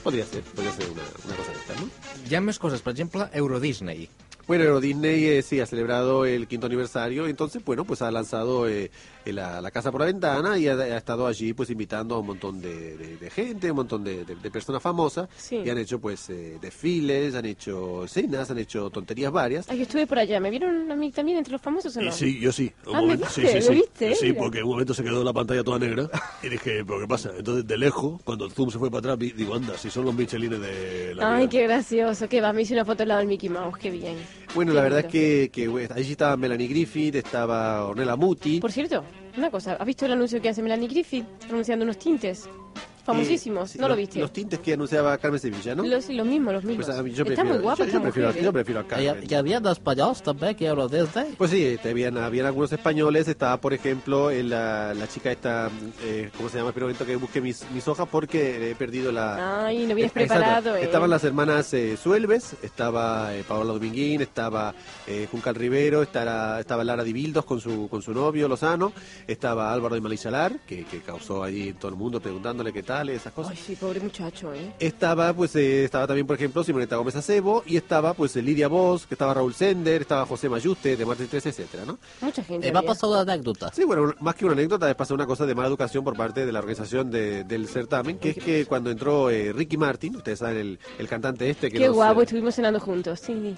Podría ser, podría ser una, una cosa de esta, ¿no? Hi ha més coses, per exemple, Euro Disney. Bueno, Euro Disney eh, sí ha celebrado el quinto aniversario, entonces, bueno, pues ha lanzado eh, la, la casa por la ventana y ha, ha estado allí pues invitando a un montón de, de- de gente, un montón de, de- personas famosas Sí. y han hecho pues eh, desfiles, han hecho cenas, han hecho tonterías varias. Ay, yo estuve por allá. ¿Me vieron a mí también entre los famosos o no? Y sí, yo sí. Un Ah, ¿me momento, viste? sí, sí, ¿Me sí. viste? Sí, Mira. porque en un momento se quedó la pantalla toda negra y dije, ¿pero qué pasa? Entonces, de lejos, cuando el zoom se fue para atrás, vi- digo, anda, si son los michelines de la Ay, vida. qué gracioso. Que va, me hice una foto al lado del Mickey Mouse. Qué bien. Bueno, la verdad es que, que bueno, allí estaba Melanie Griffith, estaba Ornella Muti. Por cierto, una cosa. ¿Has visto el anuncio que hace Melanie Griffith anunciando unos tintes? Famosísimos. Eh, sí, ¿No lo viste? Los tintes que anunciaba Carmen Sevilla, ¿no? Los, los mismos, los mismos. Pues mí yo Está prefiero, muy guapa yo, prefiero, mujer, yo ¿eh? prefiero a Carmen. hi havia d'espanyols també, que Euro Disney? Pues sí, este, habían, habían algunos españoles, estaba por ejemplo la, la chica esta, eh, ¿cómo se llama? Espera un momento que busque mis, mis hojas porque he perdido la... Ay, no vienes preparado, ¿eh? Estaban las hermanas eh, Suelves, estaba eh, Paola Dominguín, estaba eh, Juncal Rivero, estaba, estaba Lara Dibildos con su, con su novio Lozano, estaba Álvaro de Malichalar, que, que causó allí todo el mundo preguntándole qué tal, esas cosas. Ay, sí, pobre muchacho, ¿eh? Estaba, pues, eh, estaba también, por ejemplo, Simoneta Gómez Acebo, y estaba, pues, Lidia Voz, que estaba Raúl Sender, estaba José Mayuste, de Martes 3, etcétera, ¿no? Mucha gente. Eh, M'ha había. passat una anècdota. Sí, bueno, más que una anécdota, es pasar una cosa de mala educación por parte de la organización de- del certamen, que es que cuando entró eh, Ricky Martin, ustedes saben, el, el cantante este que Qué nos, guapo, eh, estuvimos cenando juntos, sí.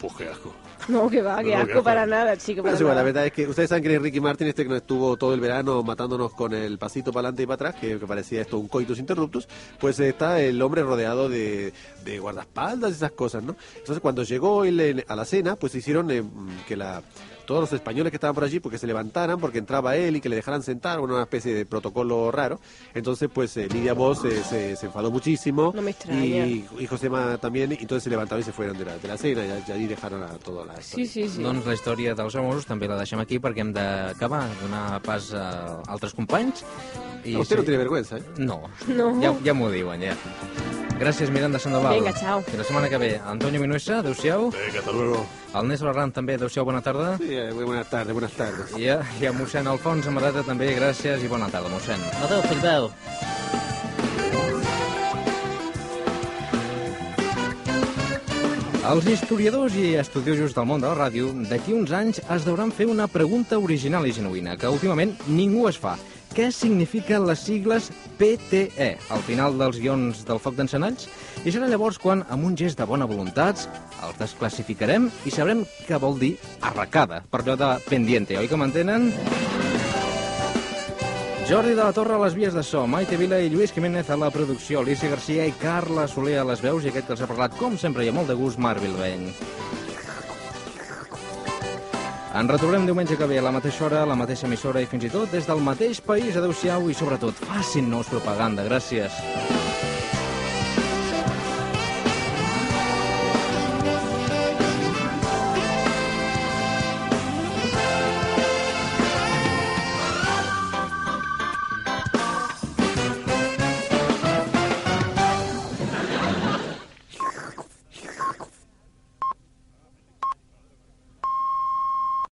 Pues qué asco. No, que va, No, qué asco para nada, chico. Para la verdad es que ustedes saben quién es Ricky Martin, este que nos estuvo todo el verano matándonos con el pasito para adelante y para atrás, que, que parecía esto un coitus interruptus, pues está el hombre rodeado de, de guardaespaldas y esas cosas, ¿no? Entonces cuando llegó él en- a la cena, pues hicieron eh, que la todos los españoles que estaban por allí, porque se levantaran, porque entraba él y que le dejaran sentar, una especie de protocolo raro. Entonces, pues eh, Lidia Voz eh, se, se enfadó muchísimo. No me extraña. Y, y Josema también, y entonces se levantaron y se fueron de la, de la cena, y, y allí dejaron a toda la... Sí, sí, sí. Doncs la història dels famosos també la deixem aquí perquè hem d'acabar, donar pas a altres companys. I Usted no tiene vergüenza, ¿eh? No, No. ja, ja m'ho diuen, ja. Gràcies, Miranda Sandoval. Vinga, chao. I la setmana que ve, Antonio Minuesa, adeu-siau. Venga, hasta luego. El Néstor Arran també, adeu-siau, bona tarda. Sí, eh, buenas tardes, buenas tardes. I a, i a mossèn Alfons Amarata també, gràcies i bona tarda, mossèn. Adéu, fill meu. Els historiadors i estudiosos del món de la ràdio d'aquí uns anys es deuran fer una pregunta original i genuïna que últimament ningú es fa. Què signifiquen les sigles PTE al final dels guions del foc d'encenalls? I serà llavors quan, amb un gest de bona voluntat, els desclassificarem i sabrem què vol dir arracada, per allò de pendiente, oi que m'entenen? Jordi de la Torre a les vies de so, Maite Vila i Lluís Jiménez a la producció, Alicia Garcia i Carla Soler a les veus i aquest que els ha parlat, com sempre i amb molt de gust, Marc Bilbeny. Ens retrobem diumenge que ve a la mateixa hora, a la mateixa emissora i fins i tot des del mateix país. Adéu-siau i sobretot facin-nos propaganda. Gràcies.